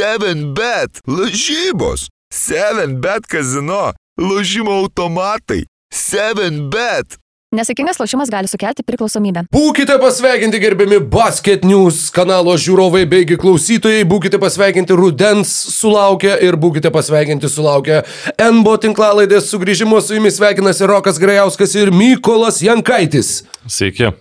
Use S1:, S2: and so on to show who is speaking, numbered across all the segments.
S1: 7bet, lažybos, 7bet kazino, lažymo automatai, 7bet.
S2: Nesėkmingas lošimas gali sukelti priklausomybę.
S3: Būkite pasveikinti gerbiami Basket News kanalo žiūrovai beigi klausytojai, būkite pasveikinti rudens sulaukę ir būkite pasveikinti sulaukę NBO tinklalaidės sugrįžimo. Su jumis sveikinasi Rokas Grajauskas ir Mykolas Jankaitis.
S4: Sveiki.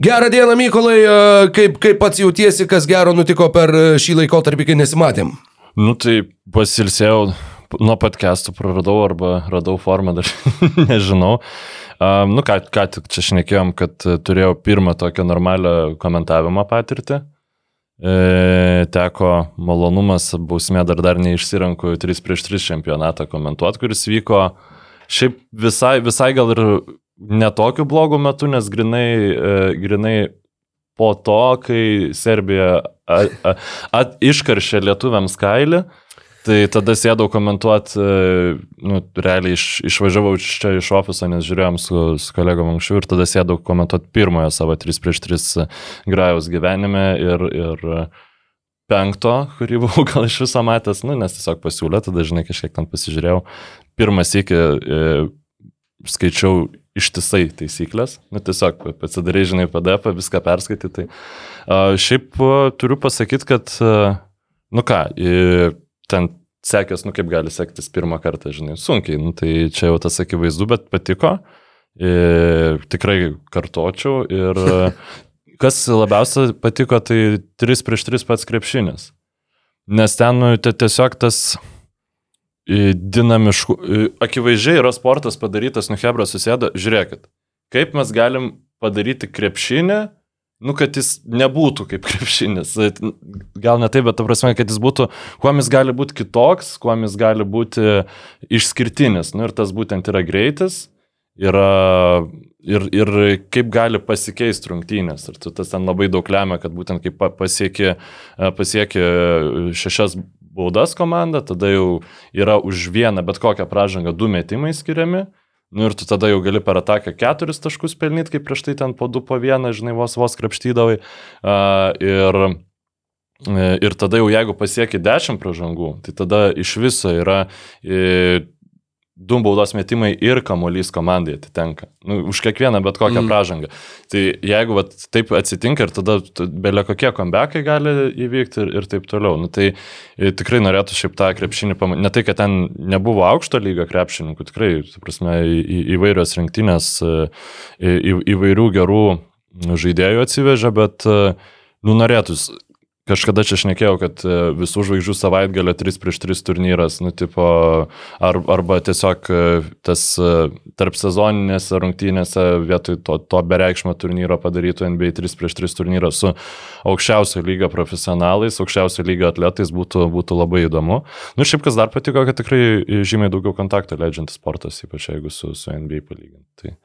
S3: Gerą dieną, Mykolai, e, kaip, kaip pats jautiesi, kas gero nutiko per e, šį laikotarpį, kai nesimatėm?
S4: Nu tai pasilsėjau nuo podcastų, praradau arba radau formą, dar nežinau. Um, nu ką, ką tik čia šnekėjom, kad turėjau pirmą tokią normalią komentavimo patirtį. E, teko malonumas, bausmė dar dar neišsiranku 3 prieš 3 čempionatą komentuoti, kuris vyko šiaip visai, visai gal ir netokiu blogu metu, nes grinai, e, grinai po to, kai Serbija iškaršė lietuviams kailį, Tai tada sėdau komentuoti, e, nu, realiai iš, išvažiavau čia iš ofiso, nes žiūrėjom su, su kolegom anksčiau ir tada sėdau komentuoti pirmojo savo 3 prieš 3 grajaus gyvenime ir, ir penkto, kurį buvau gal iš viso matęs, nu, nes tiesiog pasiūlė, tada žinai kažkiek ten pasižiūrėjau. Pirmas iki e, skaičiau ištisai taisyklės, nu, tiesiog pasidarai, žinai, PDF, viską perskaityti. Tai, a, šiaip a, turiu pasakyti, kad, a, nu ką, ten sekės, nu kaip gali sektis pirmą kartą, žinai, sunkiai, nu, tai čia jau tas akivaizdu, bet patiko, ir tikrai kartočiau ir kas labiausiai patiko, tai 3 prieš 3 pats krepšinis. Nes ten nu, tiesiog tas dinamiškų, akivaizdžiai yra sportas padarytas, nu Hebra susėda, žiūrėkit, kaip mes galim padaryti krepšinį, nu, kad jis nebūtų kaip krepšinis. Gal ne taip, bet ta prasme, kad jis būtų, kuo jis gali būti kitoks, kuo jis gali būti išskirtinis. Nu, ir tas būtent yra greitis, yra ir, ir kaip gali pasikeisti rungtynės. Ir tas ten labai daug lemia, kad būtent kaip pasiekė, pasiekė šešias baudas komanda, tada jau yra už vieną bet kokią pražangą du metimai skiriami. Nu ir tu tada jau gali per ataką keturis taškus pelnyti, kaip prieš tai ten po du po vieną, žinai, vos vos krapštydavai. Uh, ir, e, ir tada jau jeigu pasieki dešimt pražangų, tai tada iš viso yra e, du baudos metimai ir kamuolys komandai atitenka. Nu, už kiekvieną bet kokią mm. pražangą. Tai jeigu vat, taip atsitinka ir tada belė kokie kombekai gali įvykti ir, ir taip toliau. Nu, tai e, tikrai norėtų šiaip tą krepšinį pamatyti. Ne tai, kad ten nebuvo aukšto lygio krepšininkų, tikrai, prasme, į, įvairios rinktinės, e, į, įvairių gerų žaidėjų atsivežė, bet e, nu, norėtus Kažkada čia šnekėjau, kad e, visų žvaigždžių savaitgalio 3 prieš 3 turnyras, nu, tipo, ar, arba tiesiog e, tas e, tarp sezoninėse rungtynėse vietoj to, to bereikšmo turnyro padarytų NBA 3 prieš 3 turnyrą su aukščiausio lygio profesionalais, aukščiausio lygio atletais būtų, būtų labai įdomu. Nu, šiaip kas dar patiko, kad tikrai žymiai daugiau kontaktų leidžiantis sportas, ypač jeigu su, su NBA palyginti. Tai,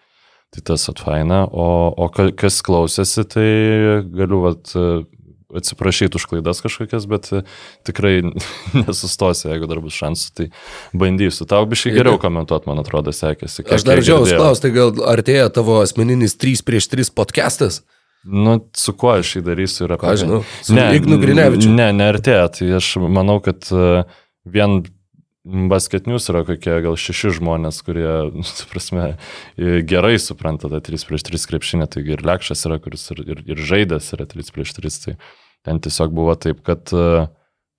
S4: tai tas atfaina, o, o kas klausėsi, tai galiu vat, atsiprašyti už klaidas kažkokias, bet e, tikrai nesustosiu, jeigu dar bus šansų, tai bandysiu. Tau biškai geriau komentuoti, man atrodo, sekėsi.
S3: Aš dar džiaugiuosi klausti, tai gal artėja tavo asmeninis 3 prieš 3 podcastas?
S4: Nu, su kuo aš jį darysiu ir apie...
S3: Ką žinau, ne, Ignu Grinevičiu.
S4: Ne, neartėja, tai aš manau, kad e, vien basketinius yra kokie gal šeši žmonės, kurie, nu, prasme, gerai supranta tą 3 prieš 3 krepšinę, taigi ir Lekšas yra, kuris ir, ir, ir žaidęs yra 3 prieš 3, tai ten tiesiog buvo taip, kad uh,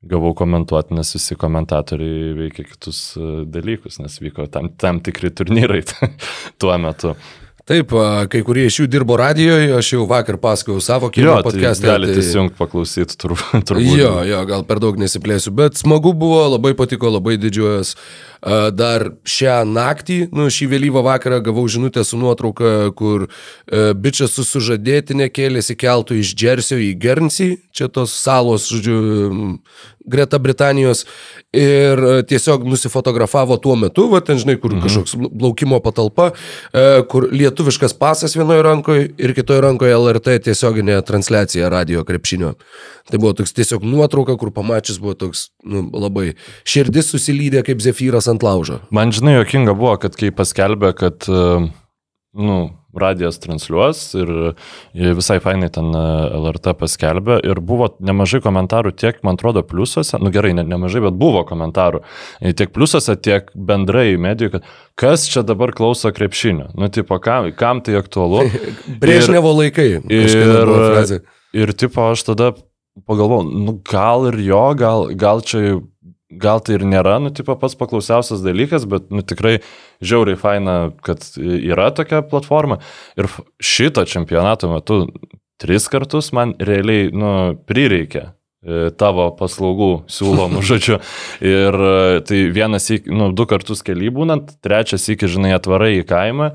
S4: gavau komentuoti, nes visi komentatoriai veikia kitus uh, dalykus, nes vyko tam, tam tikri turnyrai tuo metu.
S3: Taip, kai kurie iš jų dirbo radijoje, aš jau vakar pasakojau savo kino
S4: tai
S3: podcast'e.
S4: Tai galite įsijungti tai... paklausyti, turbūt.
S3: Jo, jo, gal per daug nesiplėsiu, bet smagu buvo, labai patiko, labai didžiuojas. Dar šią naktį, nu, šį vėlyvą vakarą gavau žinutę su nuotrauka, kur uh, bičias su sužadėtinė kėlėsi keltų iš Džersio į Guernsey, čia tos salos, žodžiu, greta Britanijos ir tiesiog nusifotografavo tuo metu, va ten žinai, kur mhm. kažkoks plaukimo patalpa, uh, kur lietuviškas pasas vienoje rankoje ir kitoje rankoje LRT tiesioginė transliacija radio krepšinio. Tai buvo toks tiesiog nuotrauka, kur pamačius buvo toks nu, labai širdis susilydė kaip Zefyras ant laužo.
S4: Man žinai, jokinga buvo, kad kai paskelbė, kad, e, nu, radijas transliuos ir e, visai fainai ten e, LRT paskelbė ir buvo nemažai komentarų tiek, man atrodo, pliusuose, nu gerai, ne, nemažai, bet buvo komentarų tiek pliusuose, tiek bendrai medijų, kad kas čia dabar klauso krepšinio, nu tipo, kam, kam tai aktualu.
S3: Brežnevo laikai.
S4: Ir, ir tipo, aš tada pagalvojau, nu gal ir jo, gal, gal čia gal tai ir nėra, nu, tipo, pats paklausiausias dalykas, bet, nu, tikrai žiauriai faina, kad yra tokia platforma. Ir šito čempionato metu tris kartus man realiai, nu, prireikė e, tavo paslaugų siūlomų, žodžiu. Ir e, tai vienas, nu, du kartus keli būnant, trečias iki, žinai, atvarai į kaimą,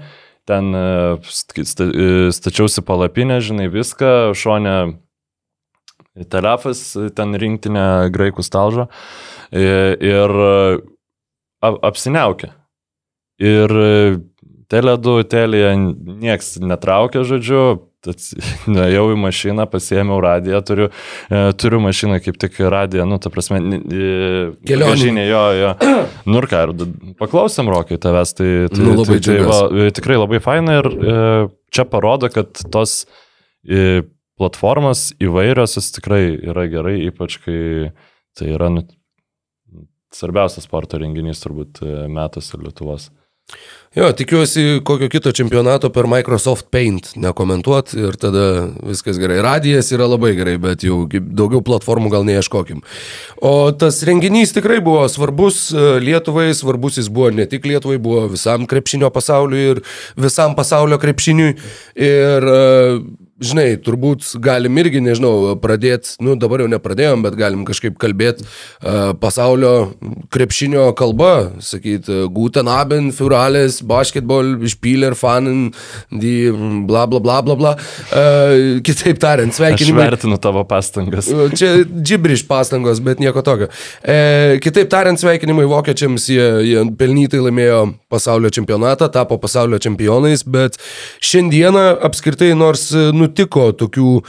S4: ten e, stačiausi palapinę, žinai, viską, šonę telefas, ten rinktinė graikų stalžo ir apsiniaukia. Ir Tele2, Telija nieks netraukia, žodžiu, nuėjau į mašiną, pasiėmiau radiją, turiu, e, turiu mašiną kaip tik radiją, nu, ta prasme,
S3: kelionė.
S4: jo, jo. Nu ir ką, paklausėm rokai tavęs, tai, tai,
S3: Nu, labai
S4: tai, tai va, tikrai labai faina ir e, čia parodo, kad tos e, platformos įvairios jis tikrai yra gerai, ypač kai tai yra nu, svarbiausias sporto renginys turbūt e, metuose Lietuvos.
S3: Jo, tikiuosi kokio kito čempionato per Microsoft Paint nekomentuot ir tada viskas gerai. Radijas yra labai gerai, bet jau daugiau platformų gal neieškokim. O tas renginys tikrai buvo svarbus e, Lietuvai, svarbus jis buvo ne tik Lietuvai, buvo visam krepšinio pasauliui ir visam pasaulio krepšiniui. Ir e, žinai, turbūt galim irgi, nežinau, pradėti, nu dabar jau nepradėjom, bet galim kažkaip kalbėti uh, pasaulio krepšinio kalba, sakyti, Guten Abend, für alles, Basketball, Spieler, Fanen, die bla bla bla bla bla. Uh, kitaip tariant,
S4: Aš
S3: sveikinimai.
S4: vertinu tavo pastangas.
S3: Čia džibriš pastangos, bet nieko tokio. E, kitaip tariant, sveikinimai vokiečiams, jie, jie pelnytai laimėjo pasaulio čempionatą, tapo pasaulio čempionais, bet šiandieną apskritai nors e, nutiko tokių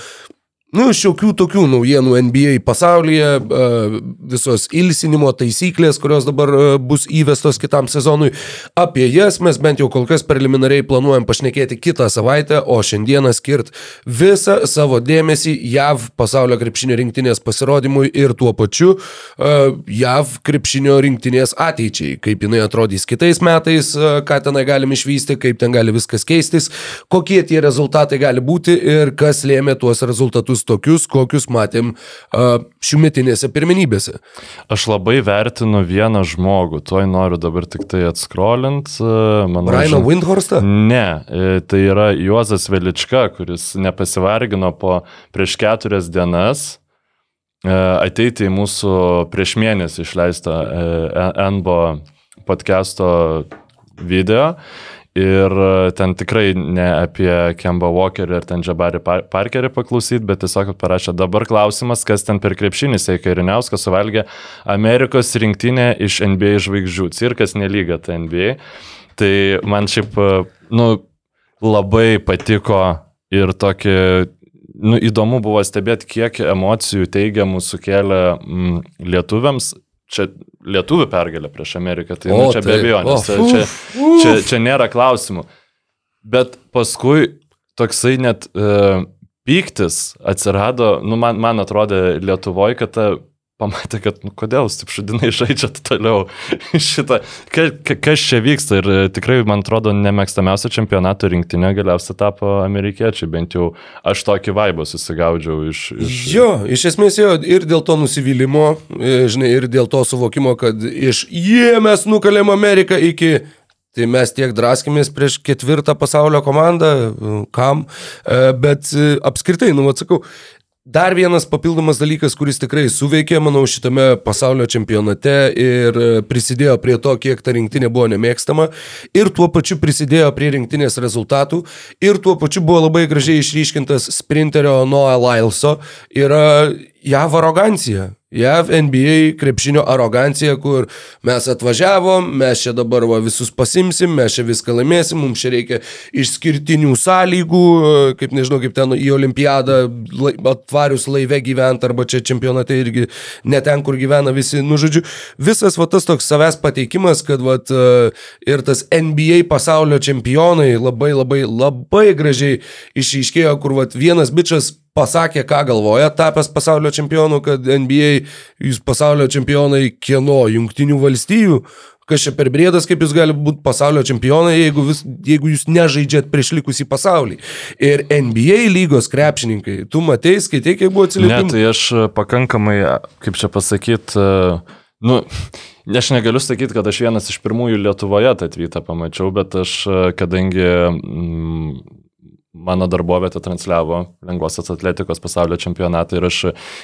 S3: Nu, šiokių tokių naujienų NBA pasaulyje, e, visos ilsinimo taisyklės, kurios dabar e, bus įvestos kitam sezonui, apie jas mes bent jau kol kas preliminariai planuojam pašnekėti kitą savaitę, o šiandieną skirt visą savo dėmesį JAV pasaulio krepšinio rinktinės pasirodymui ir tuo pačiu e, JAV krepšinio rinktinės ateičiai, kaip jinai atrodys kitais metais, ką tenai galim išvysti, kaip ten gali viskas keistis, kokie tie rezultatai gali būti ir kas lėmė tuos rezultatus tokius, kokius matėm šiumetinėse pirmenybėse.
S4: Aš labai vertinu vieną žmogų, tuoj noriu dabar tik tai atskrolint. Manau,
S3: Raino
S4: žin-
S3: Windhorstą?
S4: Ne, e, tai yra Juozas Velička, kuris nepasivargino po prieš keturias dienas e, ateiti į mūsų prieš mėnesį išleistą e, NBO podcast'o video. Ir e, ten tikrai ne apie Kemba Walkerį ir ten Par- Parkerį paklausyti, bet tiesiog parašė dabar klausimas, kas ten per krepšinį Seika Iriniauskas suvalgė Amerikos rinktinę iš NBA žvaigždžių. Cirkas nelyga ta NBA. Tai man šiaip, e, nu, labai patiko ir tokį, nu, įdomu buvo stebėti, kiek emocijų teigiamų sukėlė mm, lietuviams. Čia lietuvių pergalė prieš Ameriką, tai
S3: O,
S4: nu, čia be
S3: taip.
S4: abejonės,
S3: O,
S4: čia, čia, čia, čia nėra klausimų. Bet paskui toksai net uh, pyktis atsirado, nu, man, man atrodė Lietuvoje, kad ta pamatė, kad, nu, kodėl jūs taip šudinai žaidžiat toliau? Šitą, ka, ka, kas čia vyksta? Ir e, tikrai, man atrodo, nemėgstamiausia čempionato rinktinė galiausiai tapo amerikiečiai, bent jau aš tokį vaibą susigaudžiau iš... iš...
S3: Jo, iš esmės jo, ir dėl to nusivylimo, e, žinai, ir dėl to suvokimo, kad iš jie mes nukalėm Ameriką iki... Tai mes tiek draskėmės prieš ketvirtą pasaulio komandą, e, kam, bet apskritai, nu, atsakau, Dar vienas papildomas dalykas, kuris tikrai suveikė, manau, šitame pasaulio čempionate ir e, prisidėjo prie to, kiek ta rinktinė buvo nemėgstama ir tuo pačiu prisidėjo prie rinktinės rezultatų ir tuo pačiu buvo labai gražiai išryškintas sprinterio Noah Lyleso. Yra JAV arogancija. JAV NBA krepšinio arogancija, kur mes atvažiavom, mes čia dabar va, visus pasimsim, mes čia viską laimėsim, mums čia reikia išskirtinių sąlygų, kaip nežinau, kaip ten į olimpiadą atvarius laive gyventi, arba čia čempionate irgi ne ten, kur gyvena visi, nu žodžiu, visas va, tas toks savęs pateikimas, kad va, ir tas NBA pasaulio čempionai labai labai labai gražiai išryškėjo, kur va, vienas bičias pasakė, ką galvoja, tapęs pasaulio čempionu, kad NBA jūs pasaulio čempionai kieno, jungtinių valstijų, kas čia per brėdas, kaip jūs gali būti pasaulio čempionai, jeigu, vis, jeigu jūs nežaidžiat prieš likusį pasaulį. Ir NBA lygos krepšininkai, tu matei, skaitai, kiek buvo atsiliepimų.
S4: Ne, tai aš pakankamai, kaip čia pasakyti, nu, aš negaliu sakyti, kad aš vienas iš pirmųjų Lietuvoje tą atvytą pamačiau, bet aš, kadangi mm, mano darbovietė transliavo lengvosios atletikos pasaulio čempionatą ir aš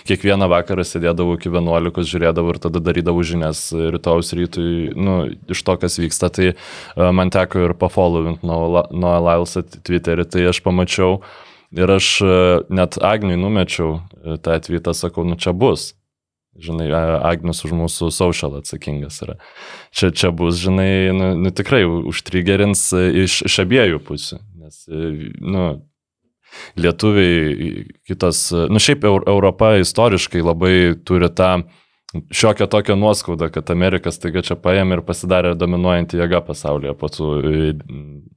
S4: kiekvieną vakarą sėdėdavau iki 11, žiūrėdavau ir tada darydavau žinias rytojus rytui, nu, iš to, kas vyksta, tai man teko ir pafollowint nuo, nuo Lailsą Twitterį, tai aš pamačiau ir aš net Agniui numečiau tą atvytą, sakau, nu čia bus. Žinai, Agnius už mūsų social atsakingas yra. Čia, čia bus, žinai, nu, nu tikrai užtrigerins iš, iš abiejų pusių nes, e, nu, lietuviai, kitos, nu šiaip Europa istoriškai labai turi tą šiokią tokią nuoskaudą, kad Amerikas taiga čia paėmė ir pasidarė dominuojantį jėgą pasaulyje po, tų,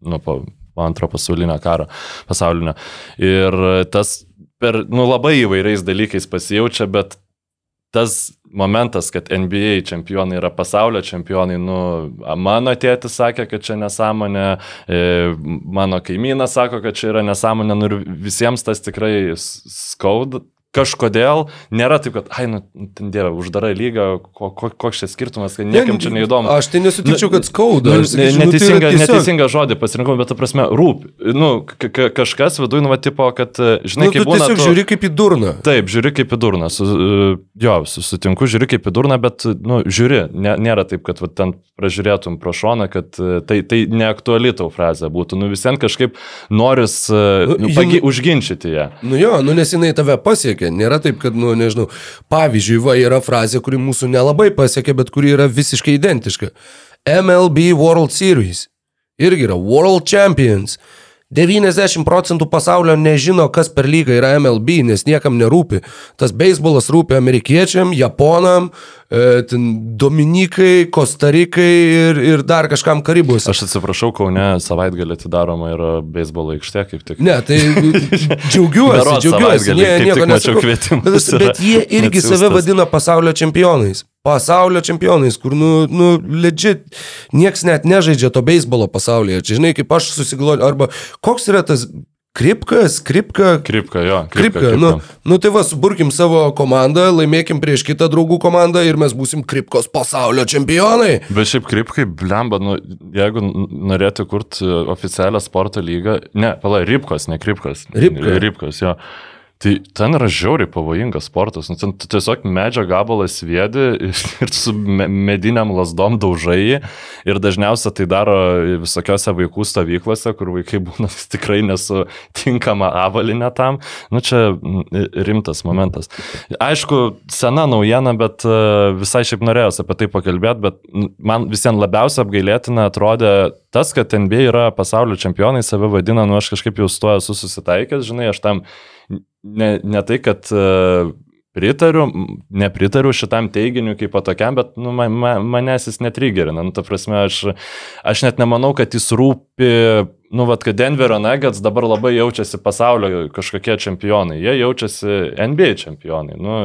S4: nu, po antro pasaulinio karo pasaulinio. Ir tas per, nu, labai įvairiais dalykais pasijaučia, bet tas momentas, kad NBA čempionai yra pasaulio čempionai, nu, mano tėtis sakė, kad čia nesąmonė, e, mano kaimynas sako, kad čia yra nesąmonė, nu ir visiems tas tikrai skauda, kažkodėl nėra taip, kad, ai, nu, ten dieve, uždara lyga, ko, ko, koks čia skirtumas, kad niekam čia neįdomu.
S3: Aš tai nesutikčiau, kad skauda.
S4: Nu, sakyčiau, neteisinga, nu, tai neteisinga žodį pasirinkau, bet, ta prasme, rūpi. Nu, kažkas viduje, nu, va, tipo, kad, žinai,
S3: nu, kaip būna. Tiesiog tu... žiūri kaip į durną.
S4: Taip, žiūri kaip į durną. Su, jo, sutinku, žiūri kaip į durną, bet, nu, žiūri, nė, nėra taip, kad va, ten pražiūrėtum pro šoną, kad tai, tai neaktuali tau frazė būtų. Nu, visien kažkaip noris nu, nu, pagi, užginčyti ją.
S3: Nu jo, nu, nes jinai tave pasiekė pasiekia. Nėra taip, kad, nu, nežinau, pavyzdžiui, va yra frazė, kuri mūsų nelabai pasiekia, bet kuri yra visiškai identiška. MLB World Series. Irgi yra World Champions. 90 procentų pasaulio nežino, kas per lygą yra MLB, nes niekam nerūpi. Tas beisbolas rūpi amerikiečiam, japonam, E, Dominikai, Kostarikai ir, ir dar kažkam Karibuose.
S4: Aš atsiprašau, Kaune savaitgalį atidaroma yra beisbolo aikštė kaip tik.
S3: Ne, tai džiaugiuosi, džiaugiuosi. Ne, nieko nesakau. Bet, bet jie irgi save vadina pasaulio čempionais. Pasaulio čempionais, kur, nu, nu legit, nieks net nežaidžia to beisbolo pasaulyje. Čia, žinai, kaip aš susigalvoju, arba koks yra tas Kripka, skripka.
S4: Kripka, jo.
S3: Kripka. kripka. Nu, nu tai va, suburkim savo komandą, laimėkim prieš kitą draugų komandą ir mes būsim Kripkos pasaulio čempionai.
S4: Bet šiaip Kripkai, blemba, nu, jeigu norėtų kurti oficialią sporto lygą, ne, pala, Ripkos, ne Kripkos.
S3: Ripka.
S4: Ripkos, jo. Tai ten yra žiauriai pavojingas sportas. Nu, ten tiesiog medžio gabalas vėdi ir su mediniam lasdom daužai. Ir dažniausiai tai daro visokiose vaikų stovyklose, kur vaikai būna tikrai nesutinkama avalinė tam. Nu, čia rimtas momentas. Aišku, sena naujiena, bet e, visai šiaip norėjau apie tai pakalbėti, bet man visiems labiausiai apgailėtina atrodė tas, kad NBA yra pasaulio čempionai, save vadina, nu aš kažkaip jau su tuo esu susitaikęs, žinai, aš tam ne, ne tai, kad uh, pritariu, nepritariu šitam teiginiu kaip tokiam, bet nu, man, man, manęs jis netrigerina. Nu, ta prasme, aš, aš net nemanau, kad jis rūpi, nu, vad, kad Denverio Nuggets dabar labai jaučiasi pasaulio kažkokie čempionai. Jie jaučiasi NBA čempionai. Nu,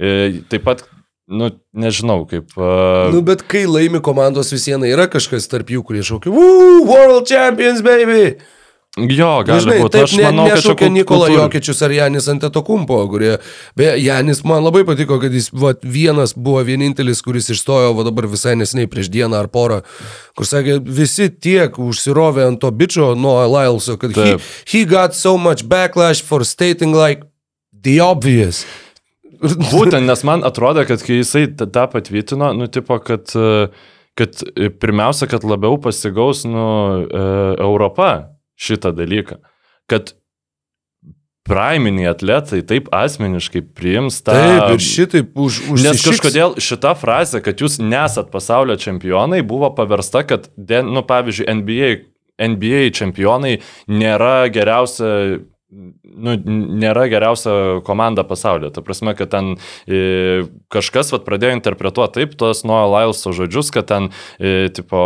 S4: e, taip pat Nu, nežinau, kaip. Uh...
S3: Nu, bet kai laimi komandos vis viena, yra kažkas tarp jų, kurie šaukia, World Champions, baby!
S4: Jo, gali Žinai, būti.
S3: Aš ne, manau, kad čia Nikola. Jokičius ar Janis Antetokumpo, kurie, beje, Janis man labai patiko, kad jis va, vienas buvo vienintelis, kuris išstojo va, dabar visai nesiniai prieš dieną ar porą, kur sakė, visi tiek užsirovė ant to bičio nuo Lylso, kad he, he got so much backlash for stating like the obvious.
S4: Būtent, nes man atrodo, kad kai jisai tą patvirtino, nu, tipo, kad, kad pirmiausia, kad labiau pasigaus, nu, Europa šitą dalyką. Kad priminiai atletai taip asmeniškai priims tą...
S3: Taip, ir šitaip už, už
S4: Nes kažkodėl šita frazė, kad jūs nesat pasaulio čempionai, buvo paversta, kad, nu, pavyzdžiui, NBA, NBA čempionai nėra geriausia nu, nėra geriausia komanda pasaulyje. Ta prasme, kad ten e, kažkas vat, pradėjo interpretuoti taip tos Noah Lyleso žodžius, kad ten, e, tipo,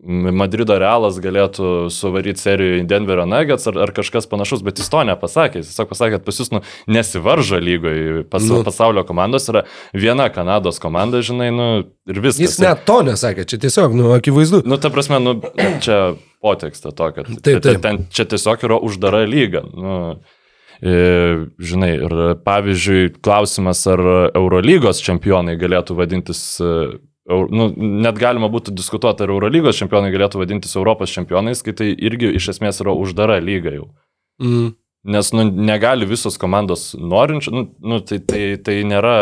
S4: Madrido Realas galėtų suvaryti seriją į Denverio Nuggets ar, ar kažkas panašus, bet jis to nepasakė. Jis tiesiog pasakė, kad pas jūs nu, nesivaržo lygoje. Pas, nu. Pasaulio komandos yra viena Kanados komanda, žinai, nu, ir viskas.
S3: Jis net to nesakė, čia tiesiog, nu, akivaizdu.
S4: Nu, ta prasme, nu, čia potekstą to, kad
S3: taip, taip.
S4: Ten, čia tiesiog yra uždara lyga. Nu, e, žinai, ir pavyzdžiui, klausimas, ar Eurolygos čempionai galėtų vadintis nu, net galima būtų diskutuoti, ar Eurolygos čempionai galėtų vadintis Europos čempionais, kai tai irgi iš esmės yra uždara lyga jau.
S3: Mm.
S4: Nes nu, negali visos komandos norinčių, nu, nu, tai, tai, tai nėra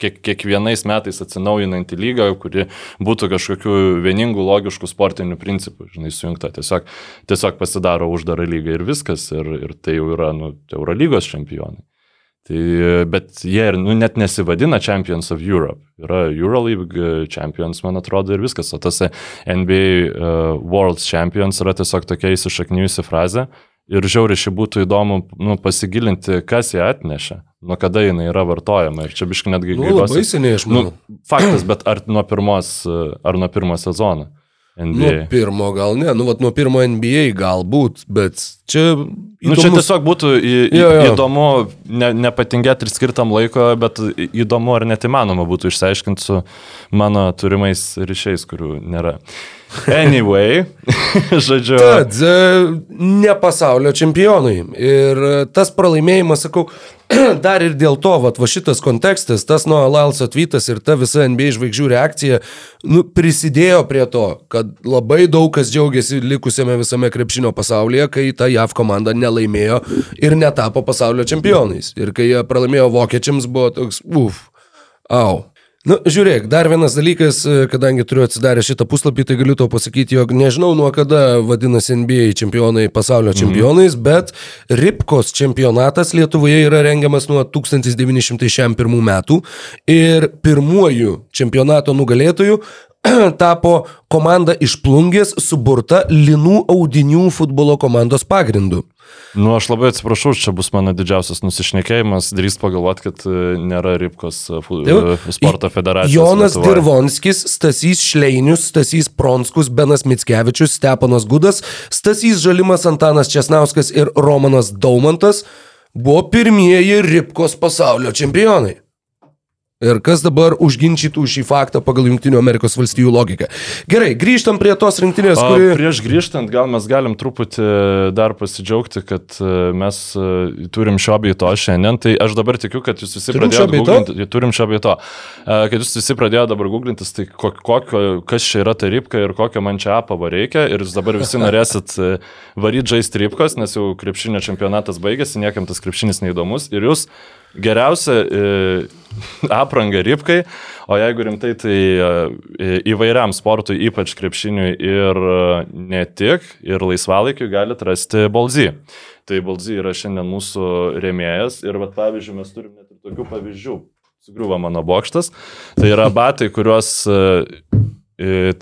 S4: kiek, kiekvienais metais atsinaujinanti lyga, kuri būtų kažkokių vieningų, logiškų sportinių principų, žinai, sujungta. Tiesiog, tiesiog pasidaro uždara lyga ir viskas, ir, ir tai jau yra nu, Eurolygos čempionai. Tai, bet jie ir nu, net nesivadina Champions of Europe. Yra Euroleague Champions, man atrodo, ir viskas. O tas NBA uh, World Champions yra tiesiog tokia įsišaknyjusi frazė. Ir žiauriai šį būtų įdomu nu, pasigilinti, kas ją atnešė, nuo kada jinai yra vartojama. Ir čia biškai netgi
S3: nu, labai seniai aš manau.
S4: Nu, faktas, bet ar nuo pirmos, ar nuo pirmo sezono? NBA.
S3: Nuo pirmo gal ne, nu vat nuo pirmo NBA galbūt, bet čia... Įdomus...
S4: Nu, čia tiesiog būtų į, jo, jo. įdomu, ne, nepatingėti ir skirtam laiko, bet įdomu ar net įmanoma būtų išsiaiškinti su mano turimais ryšiais, kurių nėra. Anyway, žodžiu.
S3: Tad, e, ne pasaulio čempionai. Ir tas pralaimėjimas, sakau, dar ir dėl to, va, va šitas kontekstas, tas nuo Lalso atvytas ir ta visa NBA žvaigždžių reakcija nu, prisidėjo prie to, kad labai daug kas džiaugiasi likusiame visame krepšinio pasaulyje, kai ta JAV komanda nelaimėjo ir netapo pasaulio čempionais. Ir kai jie pralaimėjo vokiečiams, buvo toks, uf, au. Na, nu, žiūrėk, dar vienas dalykas, e, kadangi turiu atsidarę šitą puslapį, tai galiu to pasakyti, jog nežinau nuo kada vadinasi NBA čempionai pasaulio čempionais, mm. bet Ripkos čempionatas Lietuvoje yra rengiamas nuo 1901 metų ir pirmuoju čempionato nugalėtoju tapo komanda iš plungės suburta linų audinių futbolo komandos pagrindu.
S4: Nu, aš labai atsiprašau, čia bus mano didžiausias nusišnekėjimas, drįst pagalvoti, kad e, nėra Ripkos e, e, sporto federacijos.
S3: Jonas Lietuvoje. Dirvonskis, Stasys Šleinius, Stasys Pronskus, Benas Mitskevičius, Stepanas Gudas, Stasys Žalimas Antanas Česnauskas ir Romanas Daumantas buvo pirmieji Ripkos pasaulio čempionai. Ir kas dabar užginčytų šį faktą pagal Junktinių Amerikos valstijų logiką. Gerai, grįžtam prie tos rinktinės, kuri...
S4: O prieš grįžtant, gal mes galim truputį dar pasidžiaugti, kad e, mes e, turim šio bei to šiandien. Tai aš dabar tikiu, kad jūs visi pradėjote googlinti. Turim šio bei to. E, kad jūs visi pradėjote dabar googlintis, tai kokio, kas čia yra ta ripka ir kokio man čia apavo reikia. Ir jūs dabar visi norėsit varyti žaisti ripkos, nes jau krepšinio čempionatas baigėsi, niekam tas krepšinis neįdomus. Ir jūs Geriausia e, apranga ripkai, o jeigu rimtai, tai e, įvairiam sportui, ypač krepšiniui ir e, ne tik, ir laisvalaikiu galite rasti Bolzy. Tai Bolzy yra šiandien mūsų rėmėjas ir, vat, pavyzdžiui, mes turime net ir tokių pavyzdžių. Sugriuvo mano bokštas. Tai yra batai, kuriuos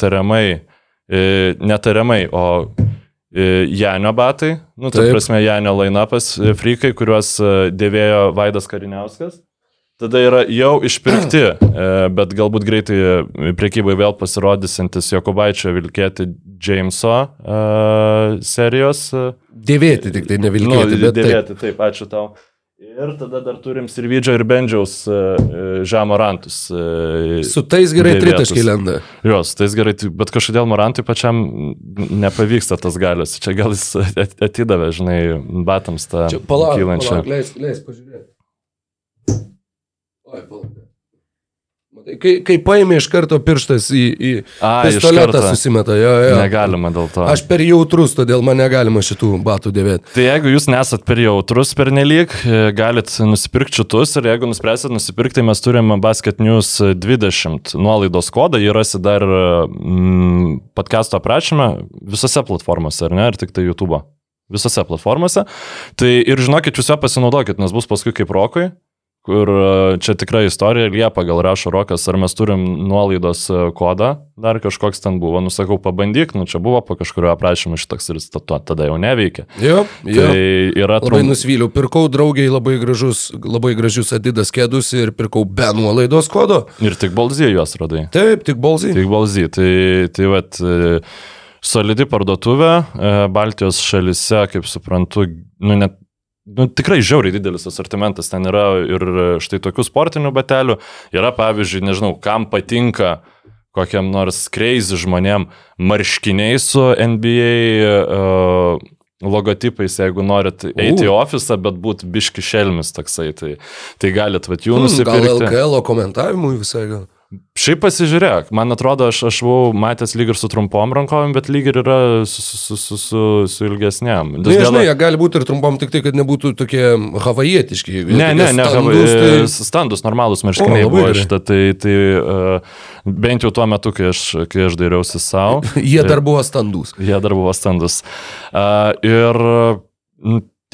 S4: tariamai, netariamai, o Janio batai, nu, tai prasme, Janio lainapas, e, frikai, kuriuos e, dėvėjo Vaidas Kariniauskas. Tada yra jau išpirkti, bet galbūt greitai priekybai vėl pasirodysintis Jokubaičio vilkėti Jameso uh, serijos.
S3: Dėvėti tik tai, nevilkėti.
S4: Nu, dėvėti, taip. taip, ačiū tau. Ir tada dar turim Sirvidžio ir Bendžiaus e, e, žemorantus.
S3: E, su tais gerai tritaškai lenda.
S4: Jo, su tais gerai, bet kažkodėl Morantui pačiam nepavyksta tas galios. Čia gal jis atidavė, žinai, batams tą
S3: kylančią. Leis, leis pažiūrėti. Oi, palauk. Kai, kai paėmė iš karto pirštas į, į A, pistoletą susimeta, jo, jo.
S4: Negalima dėl to.
S3: Aš per jautrus, todėl man negalima šitų batų dėvėti.
S4: Tai jeigu jūs nesat per jautrus per nelik, e, galit nusipirkti šitus ir jeigu nuspręsit nusipirkti, tai mes turim Basket News 20 nuolaidos kodą, jį rasi dar mm, podcast'o aprašymę visose platformose, ar ne, ar tik tai YouTube. visose platformose. Tai ir žinokit, jūs ją pasinaudokit, nes bus paskui kaip Rokui, kur e, čia tikra istorija, Liepa gal rašo Rokas, ar mes turim nuolaidos e, kodą, dar kažkoks ten buvo, nusakau, pabandyk, nu čia buvo po kažkurio aprašymu šitoks ir statuo, tada jau neveikia.
S3: Jo, jo.
S4: Tai yra
S3: Labai
S4: trum...
S3: nusivyliau, pirkau draugiai labai gražus, labai gražius Adidas kėdus ir pirkau be nuolaidos kodo.
S4: Ir tik balzė juos radai.
S3: Taip, tik balzai.
S4: Tik balzy. Tai, tai vat, e, solidi parduotuvė Baltijos šalise, kaip suprantu, nu, net, nu, tikrai žiauriai didelis asortimentas. Ten yra ir štai tokių sportinių batelių. Yra, pavyzdžiui, nežinau, kam patinka kokiam nors crazy žmonėm marškiniai su NBA uh, logotipais, jeigu norit eiti į ofisą, bet būt biški šelmis toksai, tai, tai galit vat jų
S3: Hmm, gal
S4: nusipirkti.
S3: LKL komentavimui visai gal.
S4: Šiaip pasižiūrėk, man atrodo, aš, aš buvau matęs lyg ir su trumpom rankovėm, bet lyg ir yra su, su, su, su, su, ilgesniam.
S3: Na, Nu, žinai, jie gali būti ir trumpam, tik tai, kad nebūtų tokie havajietiški.
S4: Ne, ne, ne,
S3: standus,
S4: standus,
S3: tai...
S4: standus normalūs marškiniai
S3: O,
S4: buvo šitą, tai, tai uh, bent jau tuo metu, kai aš, kai aš dairiausi savo.
S3: Jie dar buvo standus.
S4: Jie dar buvo standus. Uh, ir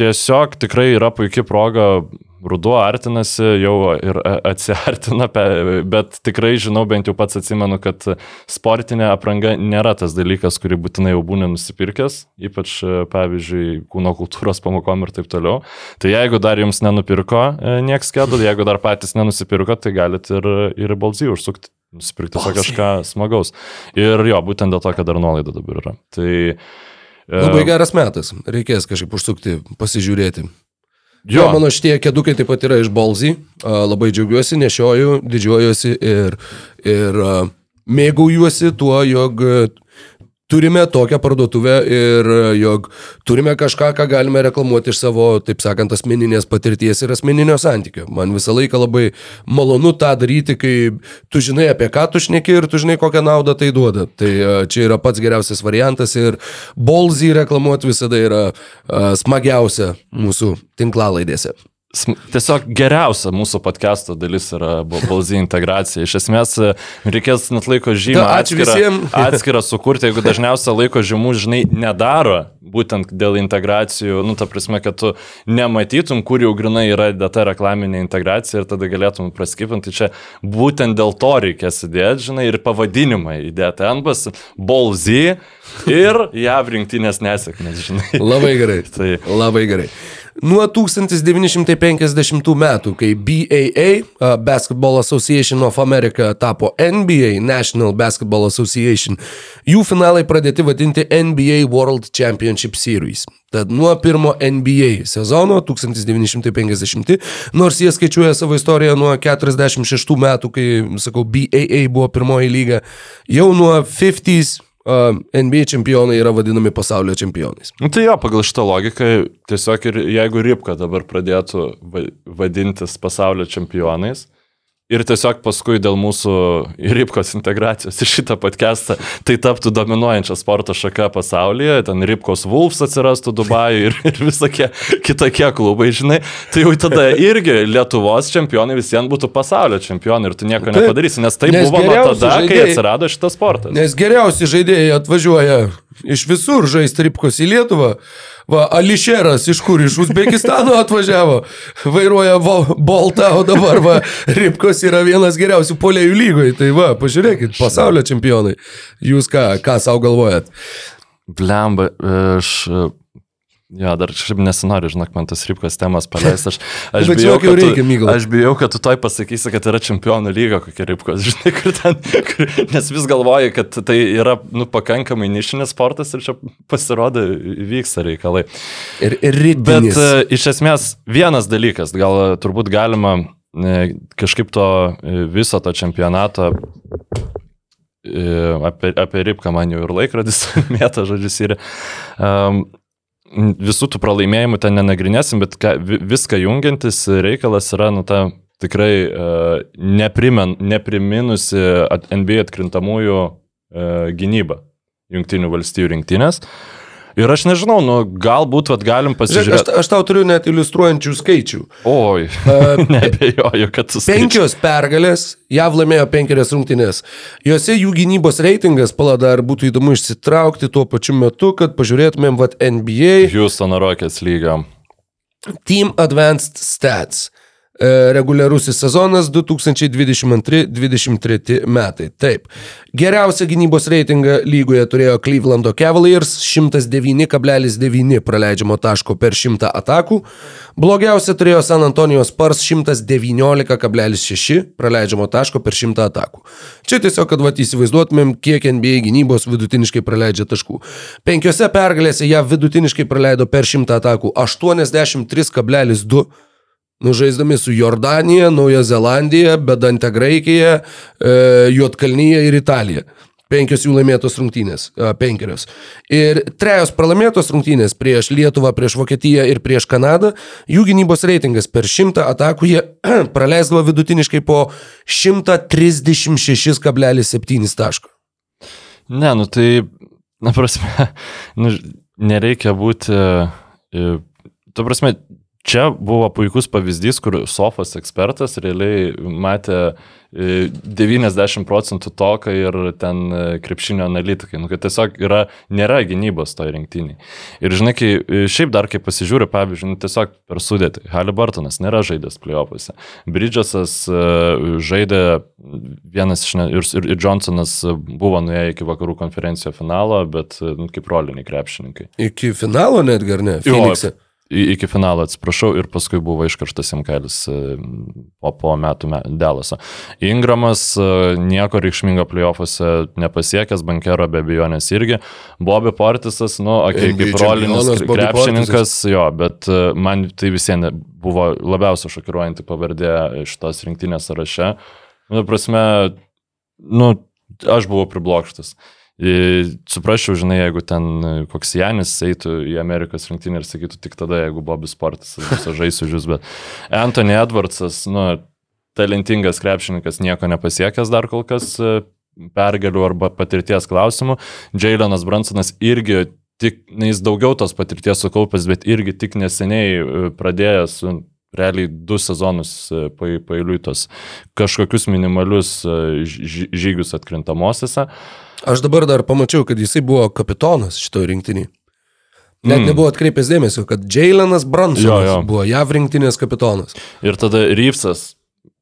S4: tiesiog tikrai yra puikia proga, ruduo artinasi, jau ir atsiartina, bet tikrai žinau, bent jau pats atsimenu, kad sportinė apranga nėra tas dalykas, kurį būtinai jau būni nusipirkęs, ypač, e, pavyzdžiui, kūno kultūros pamokom ir taip toliau. Tai jeigu dar jums nenupirko e, nieks kedų, jeigu dar patys nenusipirko, tai galite ir, ir balzį užsukti. Nusipirkti kažką smagaus. Ir jo, būtent dėl to, kad dar nuolaida dabar yra. Tai, e,
S3: Labai geras metas. Reikės kažkaip užsukti, pasižiūrėti. Jo, mano šitie kėdukai taip pat yra iš Balzy. Labai džiaugiuosi, nešioju, didžiuojuosi ir, ir mėgaujuosi tuo, jog turime tokią parduotuvę ir a, jog turime kažką, ką galime reklamuoti iš savo, taip sakant, asmeninės patirties ir asmeninio santykio. Man visą laiką labai malonu tą daryti, kai tu žinai, apie ką tu šneki ir tu žinai, kokią naudą tai duoda. Tai a, čia yra pats geriausias variantas ir Balzy reklamuoti visada yra a, smagiausia mūsų tinklalaidėse.
S4: Tiesiog geriausia mūsų podcast'o dalis yra balzy integracija. Iš esmės e, reikės net laiko žymą atskirą, atskirą sukurti, jeigu dažniausiai laiko žymų, žinai, nedaro, būtent dėl integracijų, nu, ta prasme, kad tu nematytum, kur jau grinai yra data reklaminė integracija ir tada galėtum praskipinti. Tai čia būtent dėl to reikės įdėti, žinai, ir pavadinimą įdėti. Bus balzy ir JAV rinktinės nesėkmės, žinai.
S3: Labai gerai.
S4: Tai
S3: Labai gerai. Nuo 1950 metų, kai BAA, Basketball Association of America, tapo NBA, National Basketball Association, jų finalai pradėti vadinti NBA World Championship Series. Tad nuo pirmo NBA sezono 1950, nors jie skaičiuoja savo istoriją nuo 46 metų, kai, sakau, BAA buvo pirmoji lyga, jau nuo 50s uh, NBA čempionai yra vadinami pasaulio čempionais.
S4: Nu, tai jo, pagal šitą logiką, tiesiog ir jeigu Ripka dabar pradėtų va- vadintis pasaulio čempionais ir tiesiog paskui dėl mūsų Ripkos integracijos į šitą podcastą tai taptų dominuojančia sporto šaka pasaulyje, ten Ripkos Wolves atsirastų Dubajuje ir, ir visokie kitokie klubai, žinai, tai jau tada irgi Lietuvos čempionai visiems būtų pasaulio čempionai ir tu nieko
S3: Taip.
S4: nepadarysi, nes tai
S3: Nes
S4: buvo nuo tada, kai
S3: žaidėjai-
S4: atsirado šitas sportas.
S3: Nes geriausi žaidėjai atvažiuoja iš visur žaisti ripkos į Lietuvą. Va, Ališeras iš kur? Iš Uzbekistano atvažiavo. Vairuoja Boltą, o dabar va, ripkos yra vienas geriausių polėjų lygoje. Tai va, pažiūrėkit, pasaulio čempionai. Jūs ką, ką savo galvojat?
S4: Blemba, aš... Jo, dar kažkaip nesinori, žinok, man tas ripkos temas paleist. Aš, aš,
S3: Bet
S4: bijau,
S3: jau
S4: tu-
S3: reikia, Mykolai.
S4: aš bijau, kad tu toj pasakysi, kad yra čempionų lyga kokia ripkos, žinai, kur ten, kur, nes vis galvoji, kad tai yra, nu, pakankamai nišinis sportas ir čia pasirodo vyksta reikalai.
S3: Ir, ir
S4: Bet
S3: rytinis.
S4: uh, iš esmės vienas dalykas, gal turbūt galima e, kažkaip to e, viso to čempionato e, apie, apie Ripką man jau ir laikrodis mėta žodžius ir um, visų tų pralaimėjimų ten nenagrinėsim, bet ką, vi- viską jungiantis reikalas yra, nu, ta tikrai uh, neprimen, nepriminusi at, NBA atkrintamųjų uh, gynyba Junktinių valstybių rinktinės. Ir aš nežinau, nu, galbūt vat, galim
S3: Žiūrėk, aš,
S4: pasižiūrėti.
S3: aš tau turiu net iliustruojančių skaičių.
S4: Oi, nebejoju, kad tu
S3: Penkios pergalės, JAV laimėjo penkerias rungtynės. Jose jų gynybos reitingas, pala dar būtų įdomu išsitraukti tuo pačiu metu, kad pažiūrėtumėm vat NBA
S4: Houstono Rockets lyga.
S3: Team Advanced Stats. E, Reguliarusis sezonas 2022-2023 metai. Taip. Geriausią gynybos reitingą lygoje turėjo Clevelando Cavaliers 109,9 praleidžiamo taško per 100 atakų. Blogiausia turėjo San Antonijos Spurs 119,6 praleidžiamo taško per 100 atakų. Čia tiesiog, kad vat įsivaizduotumėm, kiek NBA gynybos vidutiniškai praleidžia taškų. Penkiose pergalėse ją vidutiniškai praleido per 100 atakų 83,2 Nužaisdami su Jordanija, Nauja Zelandija, Bedante Graikija, e, Juotkalnyje ir Italija. Penkios jų laimėtos rungtynės. a, Penkerios. Ir trejos pralaimėtos rungtynės prieš Lietuvą, prieš Vokietiją ir prieš Kanadą. Jų gynybos reitingas per šimtą atakų jie praleisdavo vidutiniškai po 136,7 taško.
S4: Ne, nu tai, na prasme, nu, nereikia būti, e, tu prasme, čia buvo puikus pavyzdys, kur Sofas ekspertas realiai matė e, 90 procentų toką ir ten e, krepšinio analitikai. Nu, kad tiesiog yra, nėra gynybos toj rinktiniai. Ir žinai, kai e, šiaip dar kai pasižiūri, pavyzdžiui, nu, tiesiog per sudėtį. Halibartonas nėra žaidęs playoffuose. Bridgesas e, žaidė vienas iš, ir, ir, ir Johnsonas buvo nuėję iki vakarų konferencijos finalo, bet e, nu, kaip roliniai krepšininkai.
S3: Iki finalo netgi, ar ne? Phoenix'e.
S4: Iki finalo atsiprašau ir paskui buvo iškarštas Simkailis po, po metų me, Delaso. Ingramas e, nieko reikšmingo playoffuose nepasiekęs, bankero be abejonės irgi. Bobby Portisas, nu, okay,
S3: NBA
S4: kaip rolinis krepšininkas, jo, bet e, man tai visiems buvo labiausiai šokiruojanti pavardė šitos rinktinės sąraše. Nu, prasme, nu, aš buvau priblokštas. I- Suprasčiau, žinai, jeigu ten e, koks Janis eitų į Amerikos rinktinę ir sakytų tik tada, jeigu Bobis Sportas visą žaisiu žiūs, bet Anthony Edwardsas, nu, talentingas krepšininkas, nieko nepasiekęs dar kol kas e, pergalių arba patirties klausimų. Jailenas Bransonas irgi tik, na, jis daugiau tos patirties sukaupęs, bet irgi tik neseniai e, pradėjęs su realiai du sezonus e, pa- pailiui tos kažkokius minimalius e, žygius atkrintamosiose.
S3: Aš dabar dar pamačiau, kad jisai buvo kapitonas šitoje rinktinėje. Net
S4: Mm.
S3: nebuvo atkreipęs dėmesio, kad Jailenas Bransonas
S4: Jo, jo.
S3: buvo JAV rinktinės kapitonas.
S4: Ir tada Ryfsas,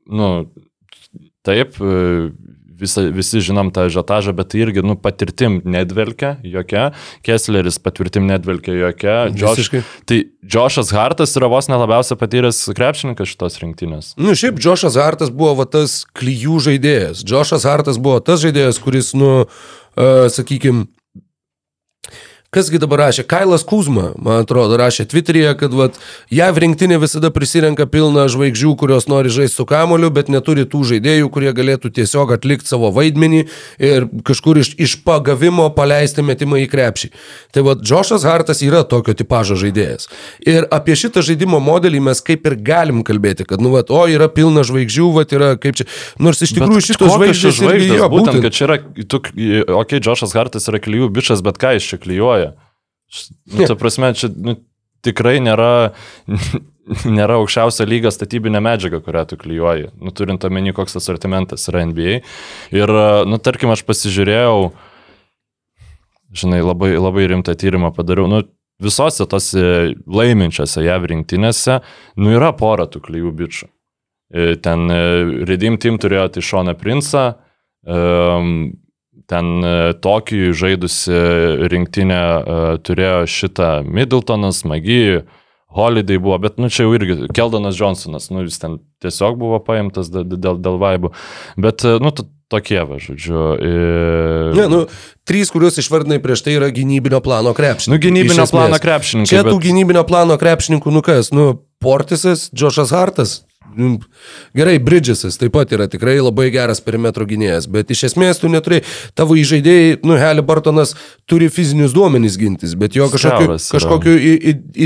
S4: nu, taip, visa, visi žinom tą žetažą, bet tai irgi, nu, patirtim nedvelkia jokia, Kessleris patirtim nedvelkia jokia, Josh, tai Joshas Hartas yra vos nelabiausiai patyręs krepšininkas šitos rinktinės.
S3: Nu, šiaip Džošas Hartas buvo va, tas klyjų žaidėjas. Džošas Hartas buvo tas žaidėjas, kuris, nu, uh, sakykime, Kasgi dabar rašė? Kailas Kuzma, man atrodo, rašė Twitter'yje, kad vat, JAV rinktinė visada prisirenka pilną žvaigždžių, kurios nori žaisti su kamoliu, bet neturi tų žaidėjų, kurie galėtų tiesiog atlikti savo vaidmenį ir kažkur iš, iš pagavimo paleisti metimą į krepšį. Tai vad, Džošas Hartas yra tokio tipožo žaidėjas. Ir apie šitą žaidimo modelį mes kaip ir galim kalbėti, kad, nu, vat, o, yra pilna žvaigždžių, vat, yra kaip čia. Nors iš tikrųjų šitos žvaigždės, jo,
S4: būtent,
S3: būtent,
S4: kad čia yra, tu, okei, okay, Joshas Hartas yra klyjų bičias, bet ką jis čia klyjuoja? Nu, ta prasme, čia nu, tikrai nėra, nėra aukščiausio lygio statybinė medžiaga, kurią tu klyjuoji, nu, turint omeny, koks asortimentas yra NBA. Ir, nu, tarkim, aš pasižiūrėjau, žinai, labai, labai rimtą tyrimą padariau, nu, visose tose laiminčiose JAV rinktinėse, nu, yra pora tų klyjų bičių. E, Ten e, Redeem Team turėjo tai Šoną Princą, em, ten e, Tokijui žaidusi rinktinė e, turėjo šitą Middletonas, Magijų, Holiday buvo, bet nu čia jau irgi Keldonas Johnsonas, nu jis ten tiesiog buvo paimtas dėl, dėl, vaibų, bet e, nu tokie va, žodžiu. Ir...
S3: Ne, nu, trys, kuriuos išvardinai prieš tai yra gynybinio plano krepšininkai.
S4: Nu, gynybinio plano krepšininkai.
S3: Čia tų
S4: bet-
S3: gynybinio plano krepšininkų, nu kas, nu, Portisas, Džošas Hartas. Nu, Gerai, Bridgesas taip pat yra tikrai labai geras perimetro gynėjas, bet iš esmės tu neturi, tavo įžaidėjai, nu, Halibartonas turi fizinius duomenys gintis, bet jo kažkokiu, kažkokiu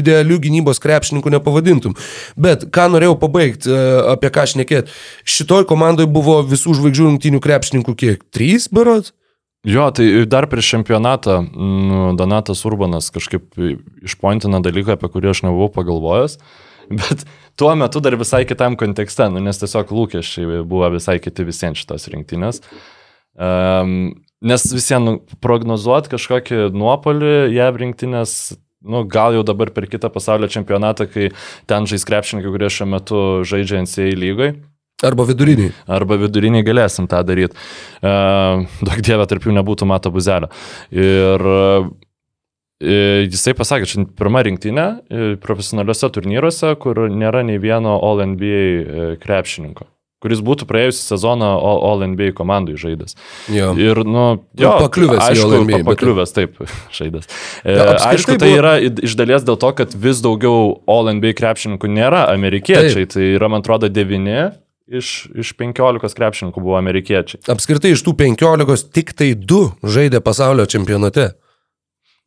S3: idealiu gynybos krepšininku nepavadintum. Bet ką norėjau pabaigti, apie ką šnekėt, šitoj komandai buvo visų žvaigždžių rungtinių krepšininkų kiek? Trys, berods?
S4: Jo, tai dar prieš čempionatą nu, Donatas Urbanas kažkaip išpointina dalyką, apie kurį aš nebuvau pagalvojęs, bet tuo metu dar visai kitam kontekste, nu, nes tiesiog lūkesčiai buvo visai kiti visiems šitos rinktinės. Um, nes visiems nu, prognozuoti kažkokį nuopolį JAV rinktinės nu, gal jau dabar per kitą pasaulio čempionatą, kai ten žais krepšininkai, kurie šiuo metu žaidžia NCA lygoje.
S3: Arba viduriniai.
S4: Arba viduriniai galėsim tą daryti. Uh, daug dievė tarp jų nebūtų mato buzelio. Ir uh, jisai pasakė, čia pirma rinktinė profesionaliuose turnyruose, kur nėra nei vieno All NBA krepšininko kuris būtų praėjusią sezoną All NBA komandai žaidęs.
S3: Jo.
S4: Ir, nu,
S3: jo,
S4: jo
S3: pakliuvęs
S4: aišku,
S3: NBA.
S4: Pakliuvęs, taip, žaidęs.
S3: Ja,
S4: aišku, tai buvo... yra iš dalies dėl to, kad vis daugiau All NBA krepšininkų nėra amerikiečiai, taip. tai yra, man atrodo, devyni. Iš, iš 15 krepšininkų buvo amerikiečiai.
S3: Apskritai iš tų 15 tik tai du žaidė pasaulio čempionate.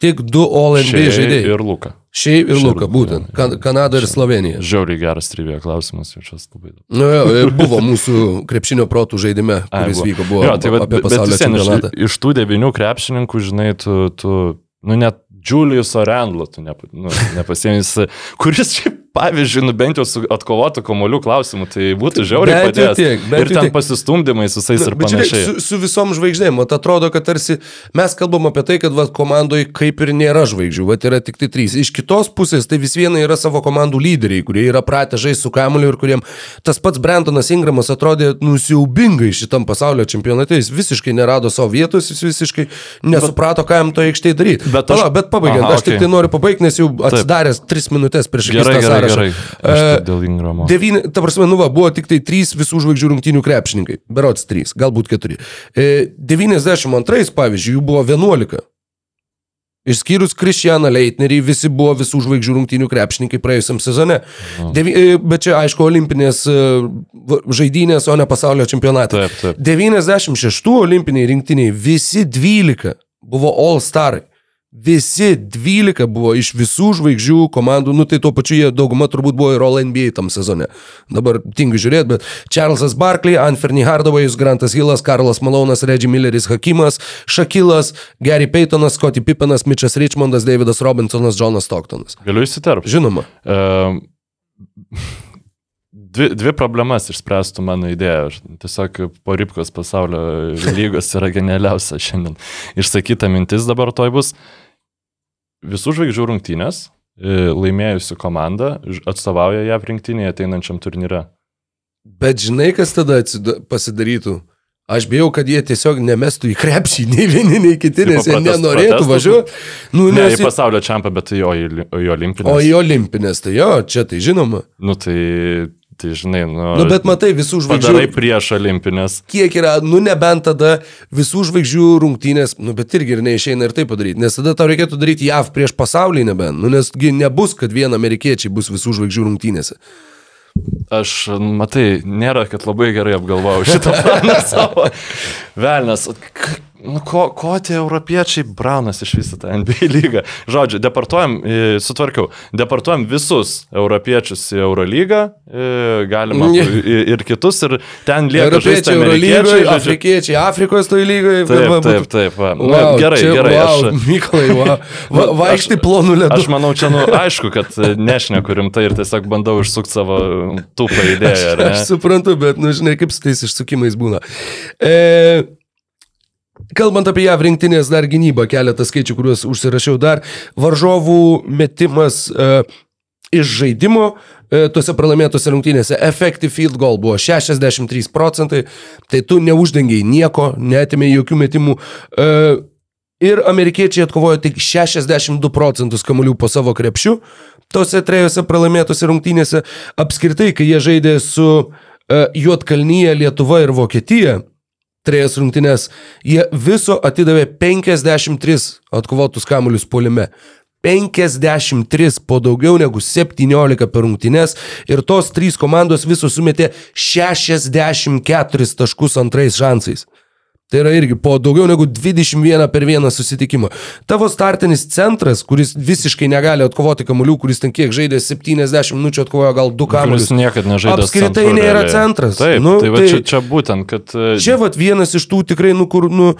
S3: Tik du All NBA žaidėjai.
S4: Ir Luka.
S3: Šiaip ir Luka, būtent. Kan Kanada ir Slovenija.
S4: Žiauriai geras trivija klausimas, jau čia labai daug.
S3: Nu, jo, buvo mūsų krepšinio protų žaidime, kuris Ai, vyko, buvo jo, tai, apie pasaulio čempionatą.
S4: Iš, iš tų devinių krepšininkų, žinai, tu, tu nu net Julius Orendlo, tu nepa, nu, nepasienis, kuris šiaip pavyzdžiui, nu bent jau su atkovotų komolių klausimų, tai būtų žiauriai padėjęs. Tiek, ir ten tiek. pasistumdymai su visais ir panašiai.
S3: Žiūrėk, su, su visom žvaigždėm, o atrodo, kad tarsi mes kalbam apie tai, kad va, komandoje kaip ir nėra žvaigždžių, va yra tik tai trys. Iš kitos pusės tai vis viena yra savo komandų lyderiai, kurie yra pratę žaisti su kamuoliu ir kuriem tas pats Brentonas Ingramas atrodė nusiaubingai šitam pasaulio čempionate, jis visiškai nerado savo vietos, jis visiškai nesuprato, ką jam to aikštėje daryti. Bet, aš... Pala, bet pabaigiant, Aha, aš okay. tik tai noriu pabaigti, nes jau atsidaręs Taip. tris minutės prieš
S4: gerai, gerai, gerai. Uh, dėl Ingramo.
S3: Devyni, ta prasme, nu va, buvo tik tai trys visų žvaigždžių rungtynių krepšininkai. Berots trys, galbūt keturi. E, 92, pavyzdžiui, jų buvo 11. Išskyrus Kristianą Leitnerį, visi buvo visų žvaigždžių rungtynių krepšininkai praėjusiam sezone. Devi, e, bet čia, aišku, olimpinės e, žaidynės, o ne pasaulio čempionatai.
S4: Taip, taip.
S3: 96 olimpiniai rinktiniai, visi 12 buvo All Starai. Visi 12 buvo iš visų žvaigždžių komandų, nu tai tuo pačiu jie dauguma turbūt buvo ir All NBA tam sezone. Dabar tingiu žiūrėti, bet Charlesas Barkley, Anferny Hardawayus, Grantas Hillas, Karlas Malonas, Reggie Milleris Hakimas, Shakilas, Gary Paytonas, Scotty Pippenas, Mitchas Richmondas, Davidas Robinsonas, Jonas Stocktonas.
S4: Galiu įsiterpti.
S3: Žinoma.
S4: Uh, dvi, dvi problemas išspręstų mano idėja. Aš tiesiog po Ripkos pasaulio lygos yra genialiausia šiandien. Išsakyta mintis dabar toj bus. Visų žvaigždžių rungtynės e, laimėjusi komanda atstovauja JAV rinktinėje ateinančiam turnyre.
S3: Bet žinai, kas tada pasidarytų? Aš bijau, kad jie tiesiog nemestų į krepšį nei vieni, nei kiti, nes jie nenorėtų važiuoti.
S4: Nu, ne į pasaulio čempą, bet į, į, į olimpinės.
S3: O į olimpinės, tai jo, čia tai žinoma.
S4: Nu tai Tai žinai, nu.
S3: Nu, bet matai, visų žvaigždžių.
S4: Padarai prieš olimpinės.
S3: Kiek yra, nu, nebent tada visų žvaigždžių rungtynės, nu, bet irgi ir neišeina ir tai padaryti. Nes tada tau reikėtų daryti JAV prieš pasaulį nebent. Nu, nesgi nebus, kad vien amerikiečiai bus visų žvaigždžių rungtynėse.
S4: Aš, matai, nėra, kad labai gerai apgalvojau šitą planą savo. Velnes, Nu, ko, ko tie europiečiai braunas iš visą tą NBA lygą? Žodžiu, deportuojam, sutvarkiau, deportuojam visus europiečius į Eurolygą, galima ir, ir kitus, ir ten lieka
S3: europiečiai Eurolygoje, afrikiečiai Afrikos toj lygoje.
S4: Taip, taip, taip. Va. Wow, nu, gerai, čia, gerai.
S3: Wow, aš, Mykolai, wow. va, vaikštai plonų ledų.
S4: Aš manau, čia, nu, aišku, kad nešneku rimtai ir tiesiog bandau išsukti savo tupą idėją.
S3: Aš, aš suprantu, bet, nu, žinai, kaip su tais išsukimais būna. E, Kalbant apie JAV rinktinės dar gynybą, keletą skaičių, kuriuos užsirašiau dar. Varžovų metimas uh, iš žaidimo uh, tuose pralaimėtose rungtynėse. Effective field goal buvo 63 procentai, tai tu neuždengiai nieko, netimė jokių metimų. Uh, ir amerikiečiai atkovojo tik 62 procentus kamuolių po savo krepšiu. Tose trejose pralaimėtose rungtynėse apskritai, kai jie žaidė su uh, Juotkalnyje, Lietuva ir Vokietija trejas rungtynes, jie viso atidavė 53 atkovotus kamuolius polime. 53 po daugiau negu 17 per rungtynes ir tos trys komandos visos sumetė 64 taškus antrais šansais. Tai yra irgi po daugiau negu 21 per vieną susitikimą. Tavo startinis centras, kuris visiškai negali atkovoti kamuolių, kuris ten kiek žaidė 70 minučių, atkovojo gal 2 kamuolius.
S4: Jis niekada nežaidė.
S3: Apskritai centru, nėra
S4: realiai.
S3: centras.
S4: Taip,
S3: nu,
S4: tai, tai čia, čia būtent, kad...
S3: E, čia vat vienas iš tų tikrai, nu, kur, nu,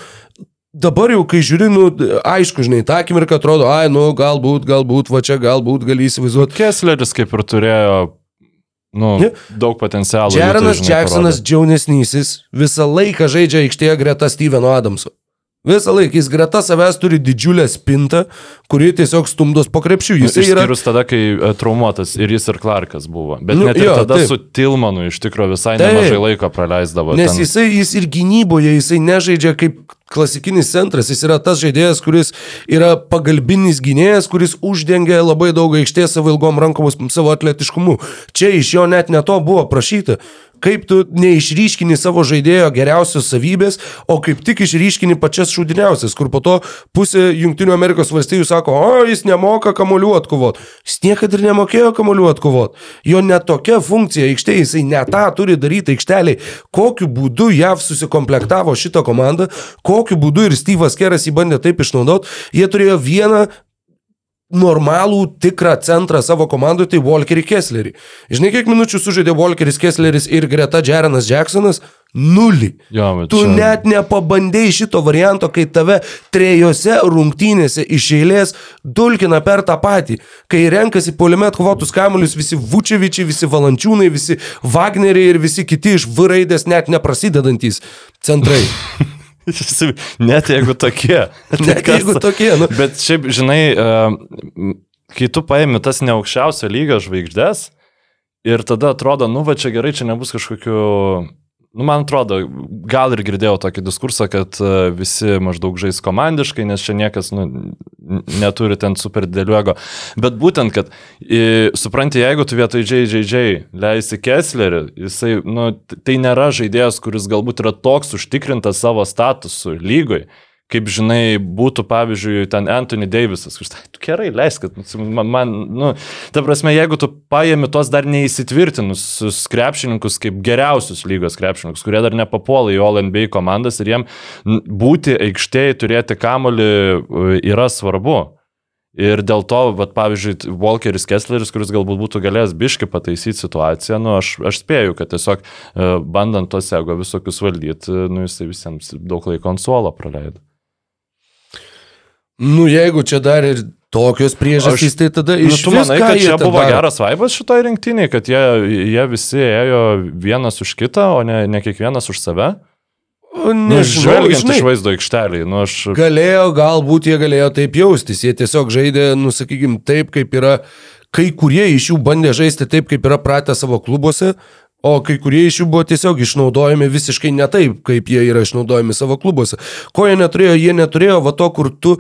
S3: dabar jau, kai žiūri, nu, aišku, žinai, tą akimirką atrodo, ai, nu, galbūt, galbūt, va čia, galbūt gali įsivaizduoti.
S4: Kessleris kaip ir turėjo nu,
S3: Ne.
S4: daug potencialo. Žinai,
S3: Jacksonas jaunesnysis visą laiką žaidžia aikštėje greta Steveno Adamso. Visą laiką jis greta savęs turi didžiulę spintą, kuri tiesiog stumdos po krepšių.
S4: Nu,
S3: Jis yra...
S4: Išskyrus tada, kai e, traumuotas ir jis ir Clarkas buvo. Bet
S3: Nu,
S4: nu, net ir
S3: jo,
S4: tada
S3: taip.
S4: su Tilmanu iš tikrųjų visai
S3: Taip.
S4: nemažai laiko praleisdavo.
S3: Nes
S4: ten.
S3: jisai jis ir gynyboje, jisai nežaidžia kaip klasikinis centras, jis yra tas žaidėjas, kuris yra pagalbinis gynėjas, kuris uždengia labai daug aikštės savo ilgom rankom, savo atletiškumu. Čia iš jo net ne to buvo prašyta. Kaip tu neišryškini savo žaidėjo geriausios savybės, o kaip tik išryškini pačias šūdiniausias, kur po to pusė Junktinių Amerikos valstybių sako, o jis nemoka kamolių atkovot. Jis niekada ir nemokėjo kamolių atkovot. Jo netokia funkcija aikštėje, jisai ne tą turi daryti aikšteliai. Kokiu būdu JAV susikomplektavo šitą komandą, kokiu būdu ir Steve'as Keras jį bandė taip išnaudoti. Jie turėjo vieną normalų, tikrą centrą savo komandai, tai Walkerį Kesslerį. Žinai, kiek minučių sužaidė Walkeris Kessleris ir greta Jarenas Jacksonas? Nulį.
S4: Bet
S3: Tu
S4: čia-
S3: net nepabandėjai šito varianto, kai tave trejose rungtynėse iš eilės dulkina per tą patį. Kai renkasi poliame atkovotus kamuolius visi Vučevičiai, visi Valančiūnai, visi Wagneriai ir visi kiti iš V raidės net neprasidedantis centrai.
S4: Net jeigu tokie.
S3: Net
S4: Kas-
S3: jeigu tokie, nu.
S4: Bet šiaip, žinai, kai tu paimi tas neaukščiausio lygio žvaigždės ir tada atrodo, nu va čia gerai, čia nebus kažkokiu... Nu, man atrodo, gal ir girdėjau tokį diskursą, kad e, visi maždaug žais komandiškai, nes čia niekas nu, neturi ten super didelių ego. Bet būtent, kad, i, supranti, jeigu tu vietoj JJJ leisi Kesslerį, jisai, nu, tai nėra žaidėjas, kuris galbūt yra toks užtikrintas savo statusu lygoj, kaip žinai, būtų pavyzdžiui ten Anthony Davisas, kuris, "Tai gerai, leisk, kad man, man, nu, ta prasme, jeigu tu paėmi tos dar neįsitvirtinusius krepšininkus kaip geriausius lygos krepšininkus, kurie dar nepapuola į All NBA komandas ir jiem būti aikštėje, turėti kamolį e, yra svarbu. Ir dėl to, vat, pavyzdžiui, Walkeris Kessleris, kuris galbūt būtų galėjęs biški pataisyti situaciją, nu, aš, aš spėju, kad tiesiog e, bandant tos ego visokius valdyti, nu, jisai visiems daug laiko ant suolo praleido.
S3: Nu, jeigu čia dar ir tokios priežastys, tai tada
S4: Nu,
S3: iš
S4: tu manai, kad čia buvo
S3: daro?
S4: geras vaibas šitoje rinktinėje, kad jie, jie visi ėjo vienas už kitą, o ne, ne kiekvienas už save?
S3: O,
S4: Nu,
S3: Nežinau,
S4: žvelgiant
S3: žinai,
S4: iš vaizdo aikštelį, nu aš...
S3: Galėjo, galbūt jie galėjo taip jaustis. Jie tiesiog žaidė, nusakykim, taip, kaip yra. Kai kurie iš jų bandė žaisti taip, kaip yra pratę savo klubuose, o kai kurie iš jų buvo tiesiog išnaudojami visiškai ne taip, kaip jie yra išnaudojami savo klubuose. Ko jie neturėjo? Jie neturėjo va to, kur tu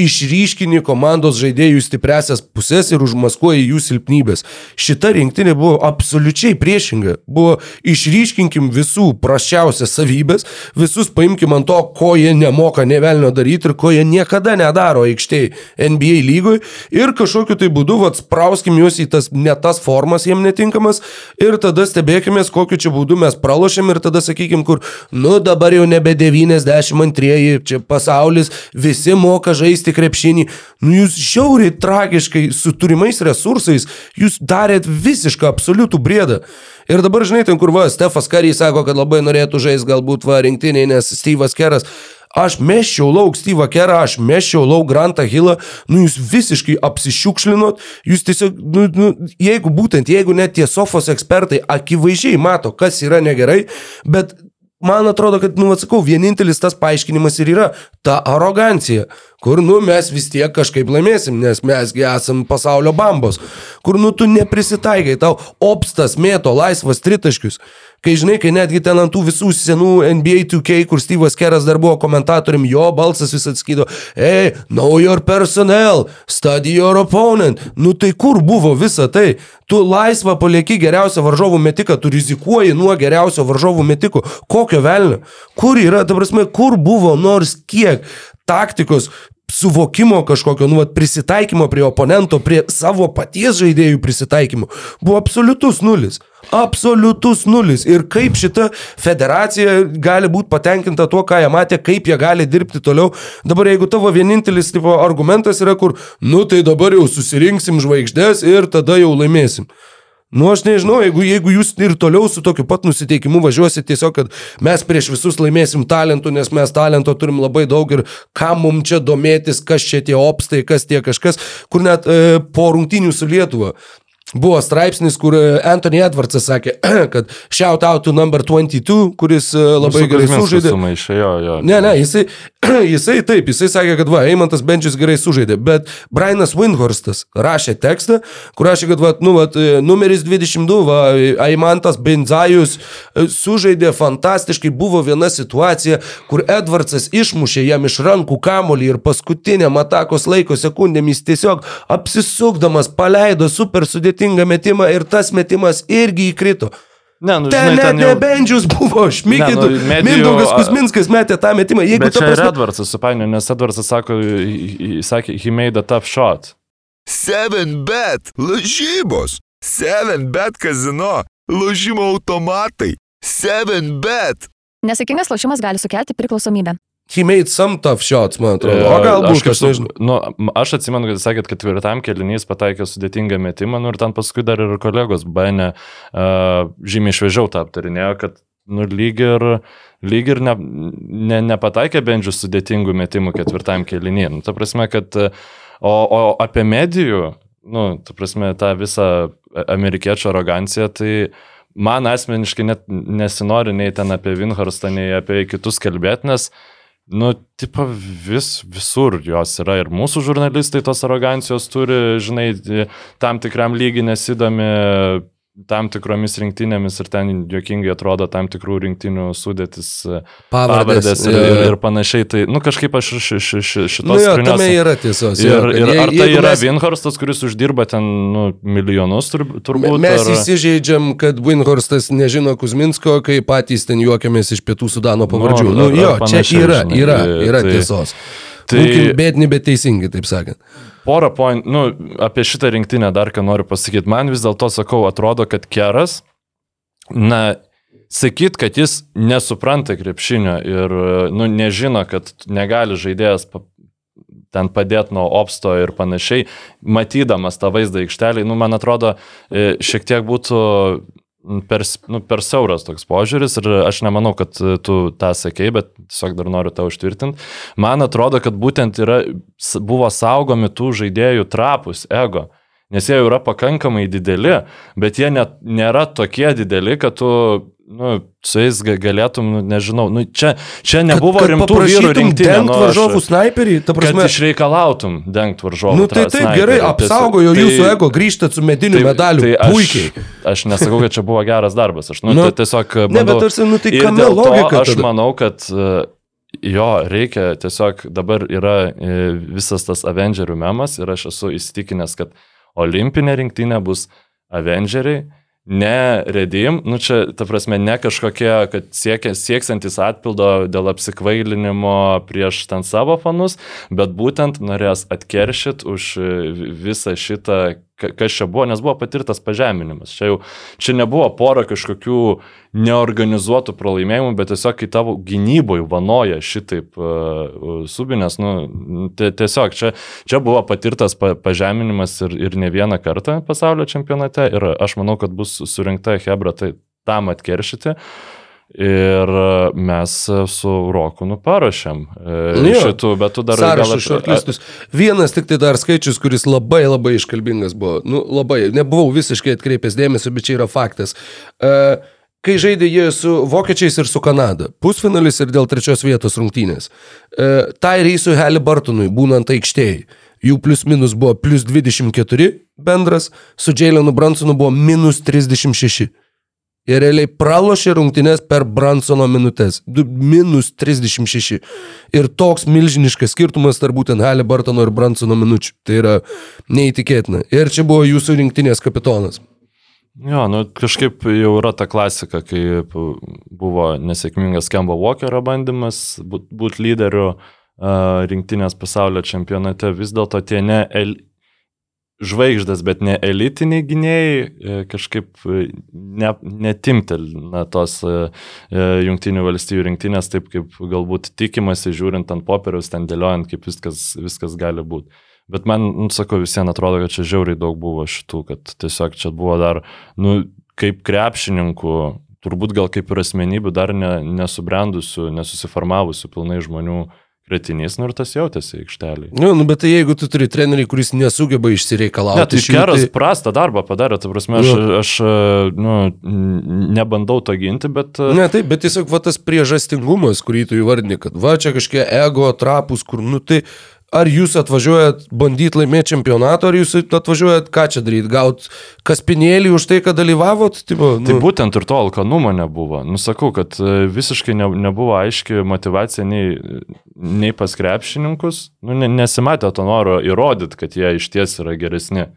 S3: išryškini komandos žaidėjų stipresias pusės ir užmaskuoji jų silpnybės. Šita rinktinė buvo absoliučiai priešinga. Buvo išryškinkim visų prašiausias savybės, visus paimkim ant to, ko jie nemoka nevelnio daryti ir ko jie niekada nedaro aikštėje NBA lygoj ir kažkokiu tai būdu vat, sprauskim juos į tas ne tas formas jiem netinkamas ir tada stebėkime, kokiu čia būdu mes pralošėm ir tada sakykim, kur, nu dabar jau nebe 92, čia pasaulis, visi moka žaisti krepšinį. Nu jūs žiauriai tragiškai su turimais resursais, jūs darėt visišką absoliutų brėdą. Ir dabar, žinai, ten kur va, Stefas Karys sako, kad labai norėtų žaisti galbūt va rinktiniai, nes Steve'as Keras. Aš meščiau lauk Steve'ą Kerą, aš meščiau lauk Grantą Hillą, nu jūs visiškai apsišiukšlinot, jūs tiesiog, nu, nu, jeigu būtent, jeigu net tie sofos ekspertai akivaizdžiai mato, kas yra negerai, bet man atrodo, kad, nu, atsakau, vienintelis tas paaiškinimas ir yra ta arogancija, kur, nu, mes vis tiek kažkaip laimėsim, nes mesgi esam pasaulio bambos, kur, nu, tu neprisitaikai, tau opstas mėto laisvas tritaškius. Kai žinai, kai netgi ten ant tų visų senų NBA 2K, kur Steve'as Keras dar buvo komentatorium, jo balsas vis atskydo, hey, know your personnel, study your opponent. Nu tai kur buvo visa tai? Tu laisvą palieki geriausią varžovų metiką, tu rizikuoji nuo geriausio varžovų metiko. Kokio velnio? Kur yra, ta prasme, kur buvo nors kiek taktikos suvokimo kažkokio, nu, vat, prisitaikymo prie oponento, prie savo paties žaidėjų prisitaikymo, buvo absoliutus nulis. Absoliutus nulis. Ir kaip šita federacija gali būti patenkinta tuo, ką jie matė, kaip jie gali dirbti toliau. Dabar jeigu tavo vienintelis tipo, argumentas yra, kur, nu tai dabar jau susirinksim žvaigždės ir tada jau laimėsim. Nu, aš nežinau, jeigu, jeigu jūs ir toliau su tokiu pat nusiteikimu važiuosite tiesiog, kad mes prieš visus laimėsim talentų, nes mes talento turim labai daug ir kam mums čia domėtis, kas čia tie opstai, kas tie kažkas, kur net e, po rungtynių su Lietuva Buvo straipsnis, kur e, Anthony Edwardsas sakė, kad shout out to number 22, kuris e, labai gerai sužaidė.
S4: Sumaišė, jo, jo.
S3: Ne, ne, jisai, jisai taip, jisai sakė, kad va, Eimantas Benčius gerai sužaidė, bet Brianas Windhorstas rašė tekstą, kur rašė, kad va, nu, va, e, numeris 22, va, Eimantas Benzajus sužaidė fantastiškai, buvo viena situacija, kur Edwardsas išmušė jam iš rankų kamolį ir paskutiniam atakos laiko sekundėmis tiesiog apsisukdamas paleido super sudėtingą sudėtingą metimą ir tas metimas irgi įkrito.
S4: Ne, nu,
S3: ten
S4: žinai,
S3: net
S4: jau...
S3: nebendžius buvo, šmykidų.
S4: Ne, nu, medijų-
S3: Mindaugas Kusminskas metė tą metimą. Jeigu
S4: Bet čia
S3: prasme...
S4: Edwardsas supainio, nes Edwardsas sako, sakė, he made a tough shot.
S1: 7bet lažybos. 7bet kazino. Lošimo automatai. 7bet.
S2: Nesėkmingas lošimas gali sukelti priklausomybę.
S3: He made some tough shots, man atrodo. O galbūt, aš nežinau.
S4: Nu, aš atsimenu, kad sakėt, kad ketvirtam kelinys pataikė sudėtingą metimą, nu ir ten paskui dar ir kolegos bainė uh, žymiai šviežiau tą aptarinėjo, kad nu, lyg ir, lyg ir ne, ne, nepataikė bendžių sudėtingų metimų ketvirtam kelinį. Nu, ta prasme, kad, uh, o, o apie medijų, nu, ta prasme, tą visą amerikiečių aroganciją, tai man asmeniškai net nesinori nei ten apie Vinhorstą, nei apie kitus kalbėti, nes Nu, tipo, vis, visur jos yra ir mūsų žurnalistai tos arogancijos turi, žinai, tam tikram lygiai nesidomi tam tikromis rinktinėmis ir ten juokingai atrodo tam tikrų rinktinių sudėtis, pavardės ir, ir, ir panašiai. Tai, nu, kažkaip aš š, š, š, šitos
S3: Nu jo, tame yra tiesos.
S4: Ir,
S3: jo,
S4: ir ar tai
S3: jeigu
S4: yra
S3: mes-
S4: Vinhorstas, kuris uždirba ten nu, milijonus tur, turbūt?
S3: Mes
S4: ar...
S3: įsižeidžiam, kad Winhorstas nežino Kuzminsko, kai patys ten juokiamės iš pietų Sudano pavardžių.
S4: Nu,
S3: Nu,
S4: ar-
S3: jo,
S4: ar
S3: čia yra,
S4: žinai,
S3: yra, yra
S4: tai-
S3: tiesos.
S4: tai-
S3: Tai bėdni, bet teisingi, taip sakant.
S4: Porą point, nu, apie šitą rinktinę dar ką noriu pasakyti. Man vis dėlto sakau, atrodo, kad Keras, na, sakyt, kad jis nesupranta krepšinio ir, nu, nežino, kad negali žaidėjas ten padėti nuo opsto ir panašiai, matydamas tą vaizdą aikštelį, nu, man atrodo, e, šiek tiek būtų per, nu, per siauras toks požiūris ir aš nemanau, kad tu tą sakei, bet tiesiog dar noriu tą užtvirtinti. Man atrodo, kad būtent yra, buvo saugomi tų žaidėjų trapus, ego. Nes jie jau yra pakankamai dideli, bet jie net nėra tokie dideli, kad tu nu, su jais ga- galėtum, nu, nežinau, nu, čia, čia nebuvo
S3: kad, kad
S4: rimtų vyrų rinktinė.
S3: dengt
S4: nu,
S3: varžovų snaiperį, ta
S4: Kad
S3: prasme.
S4: išreikalautum dengti varžovų.
S3: Nu tai taip,
S4: snaiperį.
S3: gerai,
S4: Tiesiog-
S3: apsaugojo
S4: tai-
S3: jūsų ego, grįžtat su mediniu
S4: tai-
S3: medaliu.
S4: tai aš-
S3: Puikiai.
S4: Aš nesakau, kad čia buvo geras darbas. Aš nu,
S3: Nu,
S4: nu, tiesiog...
S3: Ne,
S4: bandau-
S3: bet tarsi, nu tai kame logika?
S4: Aš
S3: tada?
S4: manau, kad e, jo, reikia tiesiog dabar yra e, visas tas Avengerių memas ir aš esu įsitikinęs, kad olimpinė rinktinė bus Avengeriai. Ne redim, nu čia, ta prasme, ne kažkokie, kad siekia, sieksantis atpildo dėl apsikvailinimo prieš ten savo fanus, bet būtent norės atkeršyti už visą šitą, kas čia buvo, nes buvo patirtas pažeminimas. Čia jau, čia nebuvo pora kažkokių neorganizuotų pralaimėjimų, bet tiesiog kai tavo gynyboje vanoja šitaip uh, subinės, nu, tie- tiesiog čia, čia buvo patirtas pa, pažeminimas ir, ir ne vieną kartą pasaulio čempionate ir aš manau, kad bus surinkta Hebra tai tam atkeršyti. Ir e, mes su Roku nu parašėm
S3: Nu
S4: e,
S3: jo.
S4: šitų, bet tu dar
S3: Sąrašą
S4: ap-
S3: šortlistus. Vienas tik tai dar skaičius, kuris labai labai iškalbingas buvo. Nu, labai. Nebuvau visiškai atkreipęs dėmesio, bet čia yra faktas. Uh, kai žaidė jie su vokiečiais ir su Kanada. Pusfinalis ir dėl trečios vietos rungtynės. Uh, tai reisui Halibartonui, būnant aikštėjai. Jų plius minus buvo plus 24 bendras, su Jailenu Bransonu buvo minus 36. Jie realiai pralošė rungtynės per Bransono minutės. Du, minus 36. Ir toks milžiniškas skirtumas tarp būtent Halibartono ir Bransono minučių. Tai yra neįtikėtina. Ir čia buvo jūsų rinktinės kapitonas.
S4: Jo, nu kažkaip jau yra ta klasika, kai buvo nesėkmingas Kemba Walkerio bandymas būti būt lyderiu rinktinės pasaulio čempionate, vis dėlto tie ne el... žvaigždės, bet ne elitiniai gynėjai e, kažkaip e, ne, netimtelina tos e, jungtinių valstybių rinktinės taip, kaip galbūt tikimasi, žiūrint ant popieriaus, ten dėliojant, kaip viskas, viskas gali būti. Bet man, nu, sakau, visiems atrodo, kad čia žiauriai daug buvo šitų, kad tiesiog čia buvo dar, nu, kaip krepšininkų, turbūt gal kaip ir asmenybių dar ne, nesubrendusių, nesusiformavusių pilnai žmonių kretinys, nu ir tas jautėsi aikštelį.
S3: Nu, nu, bet tai jeigu tu turi trenerį, kuris nesugeba išsireikalauti.
S4: Ne, tai Keras prastą darbą padarė, ta prasme, aš,
S3: Nu.
S4: aš nu, nebandau to ginti, bet...
S3: Ne, taip, bet tiesiog va tas priežastingumas, kurį tu įvardini, kad va čia kažkiek ego trapus, kur, nu tai ar jūs atvažiuojat bandyti laimėti čempionatą, ar jūs atvažiuojat ką čia daryti, gaut kaspinėlį už tai, kad dalyvavot? Tipo, nu,
S4: Tai būtent ir to alkanumo nebuvo. Nusakau, kad e, visiškai ne, nebuvo aiški motivacija nei, nei pas krepšininkus, nu, ne, nesimatė to noro įrodyti, kad jie iš ties yra geresni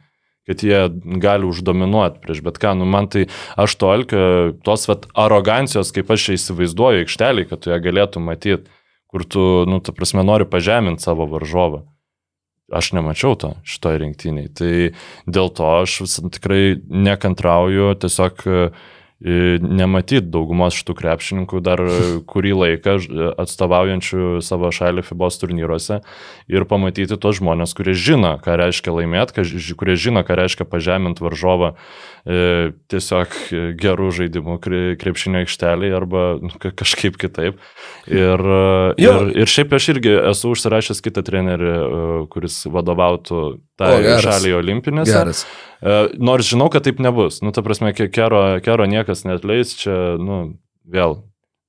S4: kad jie gali uždominuoti prieš bet ką. Nu, man tai aš to alkio, tos vat, arogancijos, kaip aš čia įsivaizduoju aikštelį, kad tu ją galėtum matyti, kur tu, nu, ta prasme, nori pažeminti savo varžovą. Aš nemačiau to šitoje rinktiniai. Tai dėl to aš tikrai nekantrauju tiesiog e, nematyti daugumos šitų krepšininkų dar kurį laiką ž- atstovaujančių savo šalį FIBOS turnyruose ir pamatyti tos žmonės, kurie žino, ką reiškia laimėti, kurie žino, ką reiškia pažeminti varžovą e, tiesiog e, gerų žaidimų kre- krepšinio aikšteliai arba nu, ka- kažkaip kitaip. Ir, e,
S3: Jo.
S4: ir, ir šiaip aš irgi esu užsirašęs kitą trenerį, e, kuris vadovautų tai
S3: O, geras.
S4: šaliai olimpinėse.
S3: geras.
S4: E, Nors žinau, kad taip nebus. Nu, ta prasme, ke- kero, kero niekas netleis, čia, nu, vėl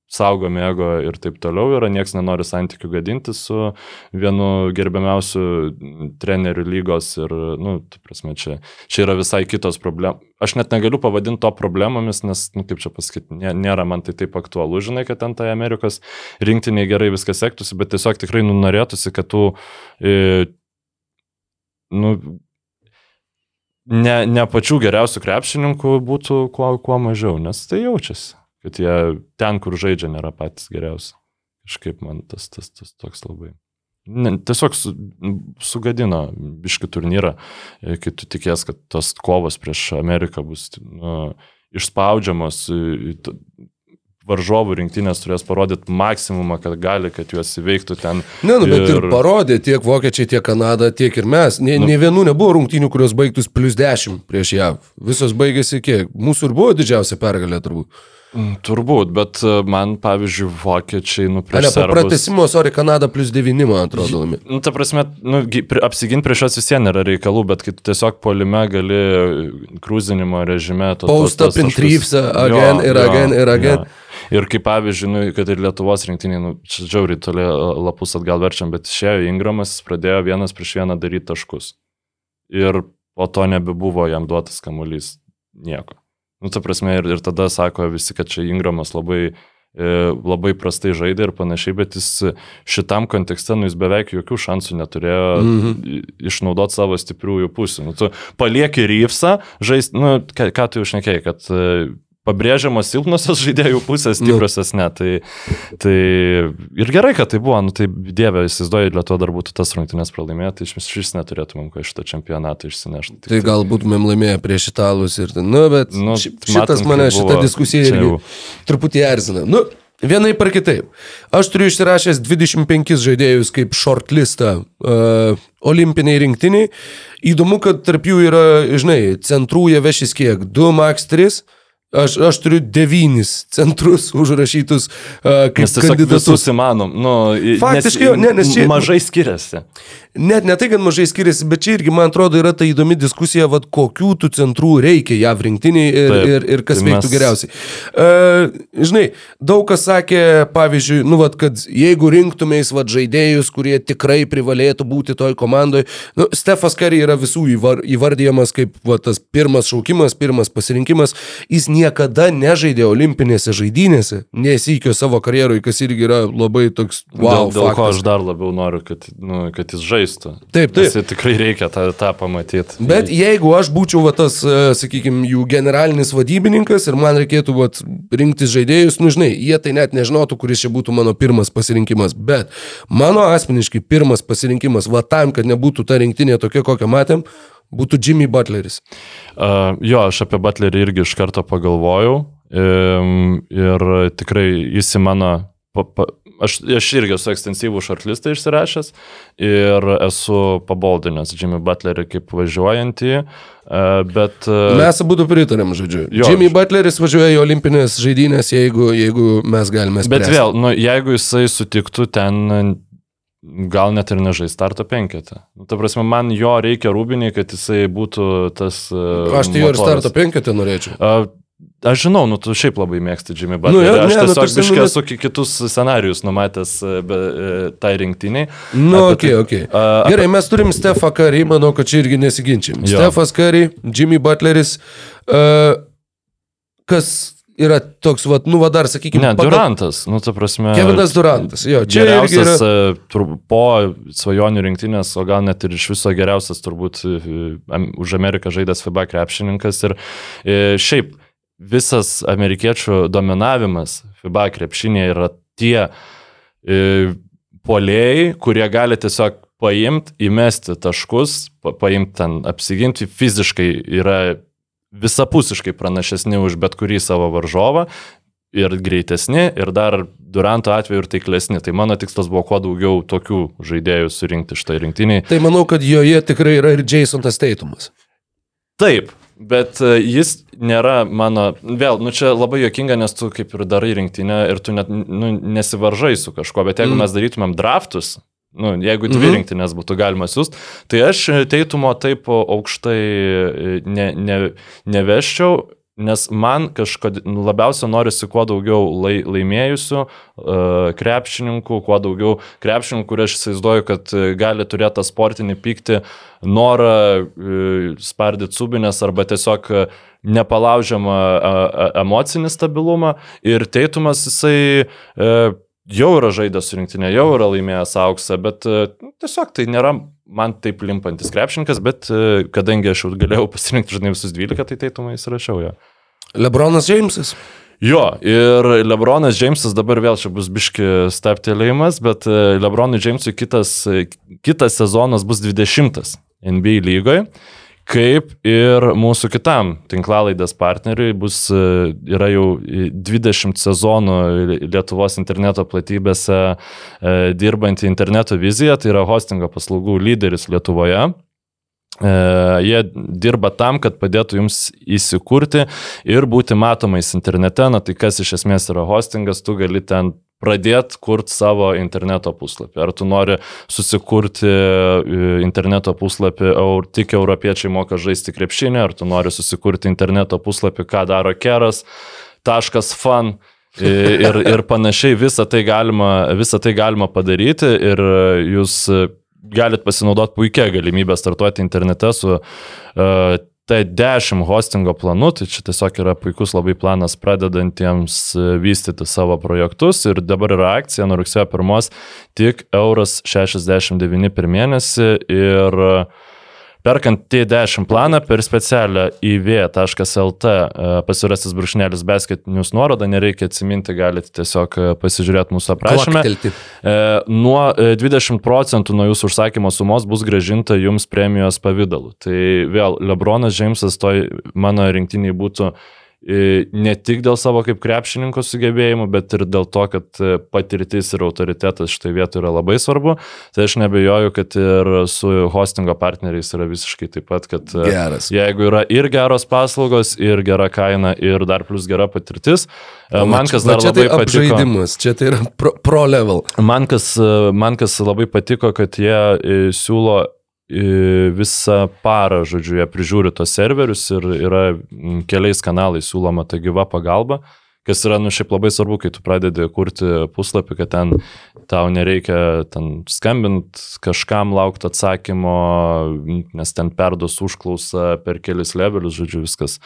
S4: saugo mėgo ir taip toliau yra, niekas nenori santykių gadinti su vienu gerbiamiausiu treneriu lygos ir, nu, ta prasme, čia, čia yra visai kitos problemos. Aš net negaliu pavadinti to problemomis, nes, nu, kaip čia pasakyti, nė- nėra man tai taip aktualu, žinai, kad ten tai Amerikos rinktiniai gerai viskas sektųsi, bet tiesiog tikrai nu, norėtųsi, kad tu, e, nu, ne, ne pačių geriausių krepšininkų būtų kuo, kuo mažiau, nes tai jaučiasi, kad jie ten, kur žaidžia, nėra patys geriausi. Kažkaip man tas, tas, tas toks labai. Ne, tiesiog su, sugadino biški turnyrą, e, kai tu tikės, kad tos kovos prieš Ameriką bus nu, išspaudžiamos, e, varžovų rinktinės turės parodyti maksimumą, kad gali, kad juos įveiktų ten.
S3: Ne, nu, bet ir... ir parodė tiek vokiečiai, tiek Kanada, tiek ir mes. Ne, nu. ne vienų nebuvo rungtynių, kurios baigtus plus 10 prieš JAV. Visos baigėsi kiek? Mūsų ir buvo didžiausia pergalė turbūt.
S4: Mm, Turbūt, bet e, man, pavyzdžiui, vokiečiai, nu,
S3: Ne, po pratesimo, sorry, Kanada plus 9, man atrodo.
S4: Nu, ta prasme, nu, apsiginti prieš juos vis vien nėra reikalų, bet kai tu tiesiog polime gali krūzinimo režime...
S3: in
S4: taškus-
S3: trips,
S4: Jo,
S3: ir
S4: jo,
S3: again ir again.
S4: jo. Ir kaip pavyzdžiui, nu, kad ir Lietuvos rinktinė, nu, čia džiauriai toli lapus atgal verčiam, bet išėjo Ingramas, pradėjo vienas prieš vieną daryti taškus. Ir po to nebebuvo jam duotas kamuolys nieko. Nu, ta prasme, ir, ir tada sako visi, kad čia Ingramas labai, e, labai prastai žaidė ir panašiai, bet jis šitam kontekste, nu, jis beveik jokių šansų neturėjo
S3: Mhm.
S4: i- išnaudoti savo stipriųjų pusių. Nu, tu palieki Ryfsą, žaisti, nu, ką, ką tu užnekėjai, kad e, pabrėžiamos silpnosios žaidėjų pusės,
S3: Nu.
S4: stipriosios ne. Tai, tai ir gerai, kad tai buvo, nu tai dievė, įsivaizduoju, Lietuva dar būtų tas rungtynės pralaimėję, tai iš vis neturėtumėm ko iš šito čempionato išsinešti. Tik
S3: Tai gal būtumėm laimėję prieš italus ir nu, bet
S4: Nu,
S3: šitas
S4: matant,
S3: mane,
S4: kaip
S3: šita
S4: buvo,
S3: diskusija irgi
S4: jau-
S3: truputį erzina. Nu, vienai par kitaip. Aš turiu išsirašęs 25 žaidėjus kaip shortlistą uh, olimpiniai rinktiniai. Įdomu, kad tarp jų yra, žinai, centrų jie vešis kiek? 2, max 3. Aš, aš turiu devynis centrus užrašytus uh, kaip
S4: Nes
S3: kandidatus.
S4: įmanom. Nu,
S3: Faktiškai jo, ne, nes čia-
S4: Mažai skiriasi.
S3: Net ne tai, kad mažai skiriasi, bet čia irgi, man atrodo, yra ta įdomi diskusija, vad kokių tų centrų reikia JAV rinktiniai ir,
S4: Taip,
S3: ir, ir kas
S4: tai
S3: veiktų
S4: mes-
S3: geriausiai. Uh, žinai, daug kas sakė, pavyzdžiui, nu, vad, kad jeigu rinktumės vad žaidėjus, kurie tikrai privalėtų būti toj komandai, nu, Stefas Curry yra visų įvar, įvardyjamas kaip vad, tas pirmas šaukimas, pirmas pasirinkimas, jis niekada nežaidė olimpinėse žaidynėse, nesikio savo karjerui, kas irgi yra labai toks, wow,
S4: dėl, dėl ko
S3: faktas.
S4: aš dar labiau noriu, kad, nu, kad jis žaistų.
S3: Taip, taip.
S4: Nes tai tikrai reikia tą, tą pamatyti.
S3: Bet jeigu aš būčiau va, tas, sakykime, jų generalinis vadybininkas ir man reikėtų va, rinktis žaidėjus, nu žinai, jie tai net nežinotų, kuris čia būtų mano pirmas pasirinkimas. Bet mano asmeniškai pirmas pasirinkimas, va tam, kad nebūtų ta rinktinė tokia, kokią matėm, būtų Jimmy Butleris.
S4: Uh, jo, aš apie Butlerį irgi iš karto pagalvojau um, ir tikrai jis į mano, pa, pa, aš, aš irgi esu ekstensyvų šortlistą išsirašęs ir esu paboldinęs Jimmy Butlerį kaip važiuojantį, bet...
S3: Mes abu pritarėm, žodžiu.
S4: Jo,
S3: Jimmy Butleris važiuoja į olimpinės žaidynės, jeigu, jeigu mes galime spręsti.
S4: Bet vėl, nu, jeigu jisai sutiktų ten, gal net ir nežai starto penketą. Nu, ta prasme, man jo reikia rūbiniai, kad jisai būtų tas... uh,
S3: Aš tai jo ir starto penketę norėčiau.
S4: Uh, Aš žinau, nu tu šiaip labai mėgsti Jimmy
S3: Nu,
S4: Butlerį.
S3: jo,
S4: Nu, aš
S3: ne, nu,
S4: tiesiog
S3: tarsi,
S4: biškai
S3: nu,
S4: esu ki- kitus scenarius numatęs e, be, e, tai rinktiniai.
S3: Nu,
S4: Apie
S3: ok,
S4: tai-
S3: ok.
S4: A,
S3: Gerai, mes turim Stefą Curry, manau, kad čia irgi nesiginčiam.
S4: Jo.
S3: Stefas Curry, Jimmy Butleris. Uh, kas yra toks, vat, nu, va dar, sakykime,
S4: Ne, Durantas, nu, ta prasme.
S3: Kevinas Durantas, jo, čia.
S4: Geriausias yra... tur, po svajonių rinktinės, o gal net ir iš viso geriausias turbūt e, už Ameriką žaidęs FIBA krepšininkas. Ir e, šiaip visas amerikiečių dominavimas FIBA krepšinėje yra tie e, polėjai, kurie gali tiesiog paimti, įmesti taškus, pa, paimti ten, apsiginti, fiziškai yra visapusiškai pranašesni už bet kurį savo varžovą ir greitesni, ir dar Duranto atveju ir taiklesni. Tai mano tikslas buvo kuo daugiau tokių žaidėjų surinkti štai rinktiniai.
S3: Tai manau, kad joje tikrai yra ir Jasonas Teitumas.
S4: Taip, bet e, jis nėra mano, vėl, nu čia labai jokinga, nes tu kaip ir darai rinktinę ir tu net nu, nesivaržai su kažkuo, bet jeigu
S3: Mm.
S4: mm. mes darytumėm draftus, nu, jeigu dvi
S3: Mhm.
S4: rinktinės būtų galima siūsti, tai aš teitumo taip aukštai e, ne, ne, neveščiau. Nes man kažkada nu, labiausiai norisi kuo daugiau lai, laimėjusių uh, krepšininkų, kuo daugiau krepšininkų, kur aš įsivaizduoju, kad e, gali turėti tą sportinį pyktį, norą uh, spardyti subinės arba tiesiog e, nepalaužiamą uh, emocinį stabilumą. Ir teitumas jisai uh, jau yra žaidęs su rinktinė, jau yra laimėjęs auksą, bet uh, tiesiog tai nėra man taip limpantis krepšininkas, bet uh, kadangi aš jau galėjau pasirinkti žinai visus 12, tai teitumą įsirašiau jo.
S3: Lebronas Džeimsas.
S4: Jo, ir Lebronas Džeimsas dabar vėl čia bus biški steptelėjimas, bet e, Lebronui Džeimsui kitas, e, kitas sezonas bus 20 NBA lygoje, kaip ir mūsų kitam tinklalaidės partneriui bus, e, yra jau 20 sezonų Lietuvos interneto platybėse e, dirbanti interneto vizija, tai yra hostingo paslaugų lyderis Lietuvoje. E, Jie dirba tam, kad padėtų jums įsikurti ir būti matomais internete. Na tai kas iš esmės yra hostingas, tu gali ten pradėti kurti savo interneto puslapį. Ar tu nori susikurti e, interneto puslapį, eur, tik europiečiai moka žaisti krepšinį, ar tu nori susikurti interneto puslapį, ką daro keras, taškas fan. Ir, ir panašiai visą tai, galima, visą tai galima padaryti ir jūs galit pasinaudoti puikia galimybę startuoti internete su uh, T10 hostingo planu, tai čia tiesiog yra puikus labai planas pradedantiems e, vystyti savo projektus. Ir dabar yra akcija nuo rugsėjo 1 tik euras 69 per mėnesį. Ir e, Perkant T10 planą per specialią iv.lt pasirasis brūkšnelis basket news nuorodą, nereikia atsiminti, galite tiesiog e, pasižiūrėti mūsų aprašymę.
S3: Klaktelti.
S4: E, Nuo e, 20 procentų nuo jūsų užsakymo sumos bus gražinta jums premijos pavydalu. Tai vėl Lebronas Džeimsas toj mano rinktiniai būtų e, ne tik dėl savo kaip krepšininko sugebėjimų, bet ir dėl to, kad e, patirtis ir autoritetas štai vietoje yra labai svarbu. Tai aš nebejoju, kad ir su hostingo partneriais yra visiškai taip pat, kad e,
S3: Geras.
S4: jeigu yra ir geros paslaugos, ir gera kaina, ir dar plus gera patirtis, e, man kas dar
S3: čia
S4: labai
S3: tai
S4: patiko.
S3: čia tai yra pro, pro level.
S4: Man kas, man kas labai patiko, kad jie e, siūlo e, visą parą, žodžiu, jie prižiūri tos serverius ir yra mm, keliais kanalais siūloma ta gyva pagalba, kas yra, nu, šiaip labai svarbu, kai tu pradedi kurti puslapį, kad ten tau nereikia ten skambinti kažkam laukti atsakymo, nes ten perdos užklausą per kelis levelius, žodžiu, viskas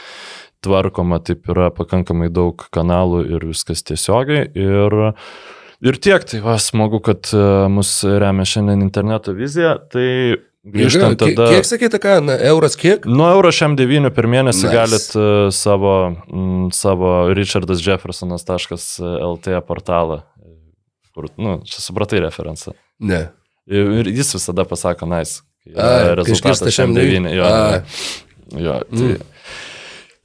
S4: tvarkoma, taip yra pakankamai daug kanalų ir viskas tiesiogiai. Ir Ir tiek, tai va, smagu, kad e, mus remia šiandien interneto vizija. Tai grįžtant
S3: Kiek-
S4: tada...
S3: Kiek sakėte, ką, na, euras kiek?
S4: Nuo euro šiam 9 per mėnesį
S3: Nice.
S4: galit uh, savo, mm, savo richardas.jeffersonas.lt portalą, e, kur, nu, čia supratai referenciją.
S3: Ne.
S4: Ir ir jis visada pasako, nice. kai Rezultatas šiam 9. Jo, jo, tai,
S3: Mm.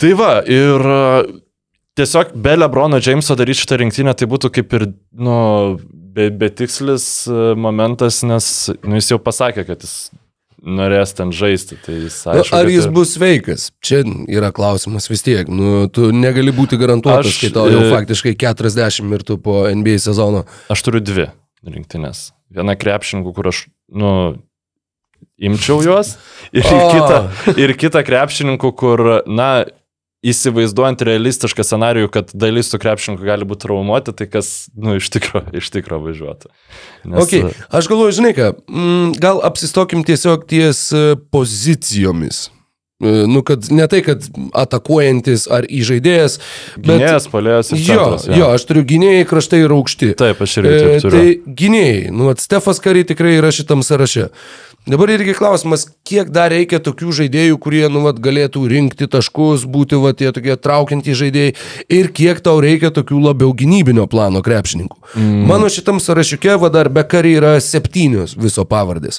S4: tai va, ir uh, tiesiog be Lebrono Jameso daryti šitą rinktinę, tai būtų kaip ir, nu, be, betikslis e, momentas, nes nu, jis jau pasakė, kad jis norės ten žaisti. Tai jis,
S3: Nu,
S4: aišku,
S3: ar
S4: kad
S3: jis
S4: ir-
S3: bus sveikas? Čia yra klausimas vis tiek. Nu, tu negali būti garantuotas,
S4: Aš,
S3: kai tau jau
S4: e,
S3: faktiškai 40 ir tu po NBA sezono.
S4: Aš turiu dvi rinktinės. Viena krepšininkų, kur aš, nu, imčiau juos. Ir,
S3: O.
S4: kita, ir kita krepšininkų, kur, na, įsivaizduojant realistišką scenarijų, kad dalis tų krepšininkų gali būti traumuoti, tai kas, nu, iš tikrųjų, iš tikrųjų važiuotų. Nes,
S3: Okay. Aš galvoju, žinai ką, mm, gal apsistokim tiesiog ties e, pozicijomis. E, Nu, kad ne tai, kad atakuojantis ar įžaidėjas, bet...
S4: Gynėjas, palėjas
S3: Jo,
S4: centras,
S3: jo, aš turiu gynėjai kraštai ir aukšti.
S4: Taip, aš irgi
S3: E,
S4: taip turiu.
S3: tai gynėjai, nu, Stefas Kary tikrai yra šitam sąraše. Dabar irgi klausimas, kiek dar reikia tokių žaidėjų, kurie, nu, vat, galėtų rinkti taškus, būti, va, tie tokie traukiantys žaidėjai ir kiek tau reikia tokių labiau gynybinio plano krepšininkų. Mm. Mano šitam sąrašiuke, va, dar be Kary yra septynios viso pavardės.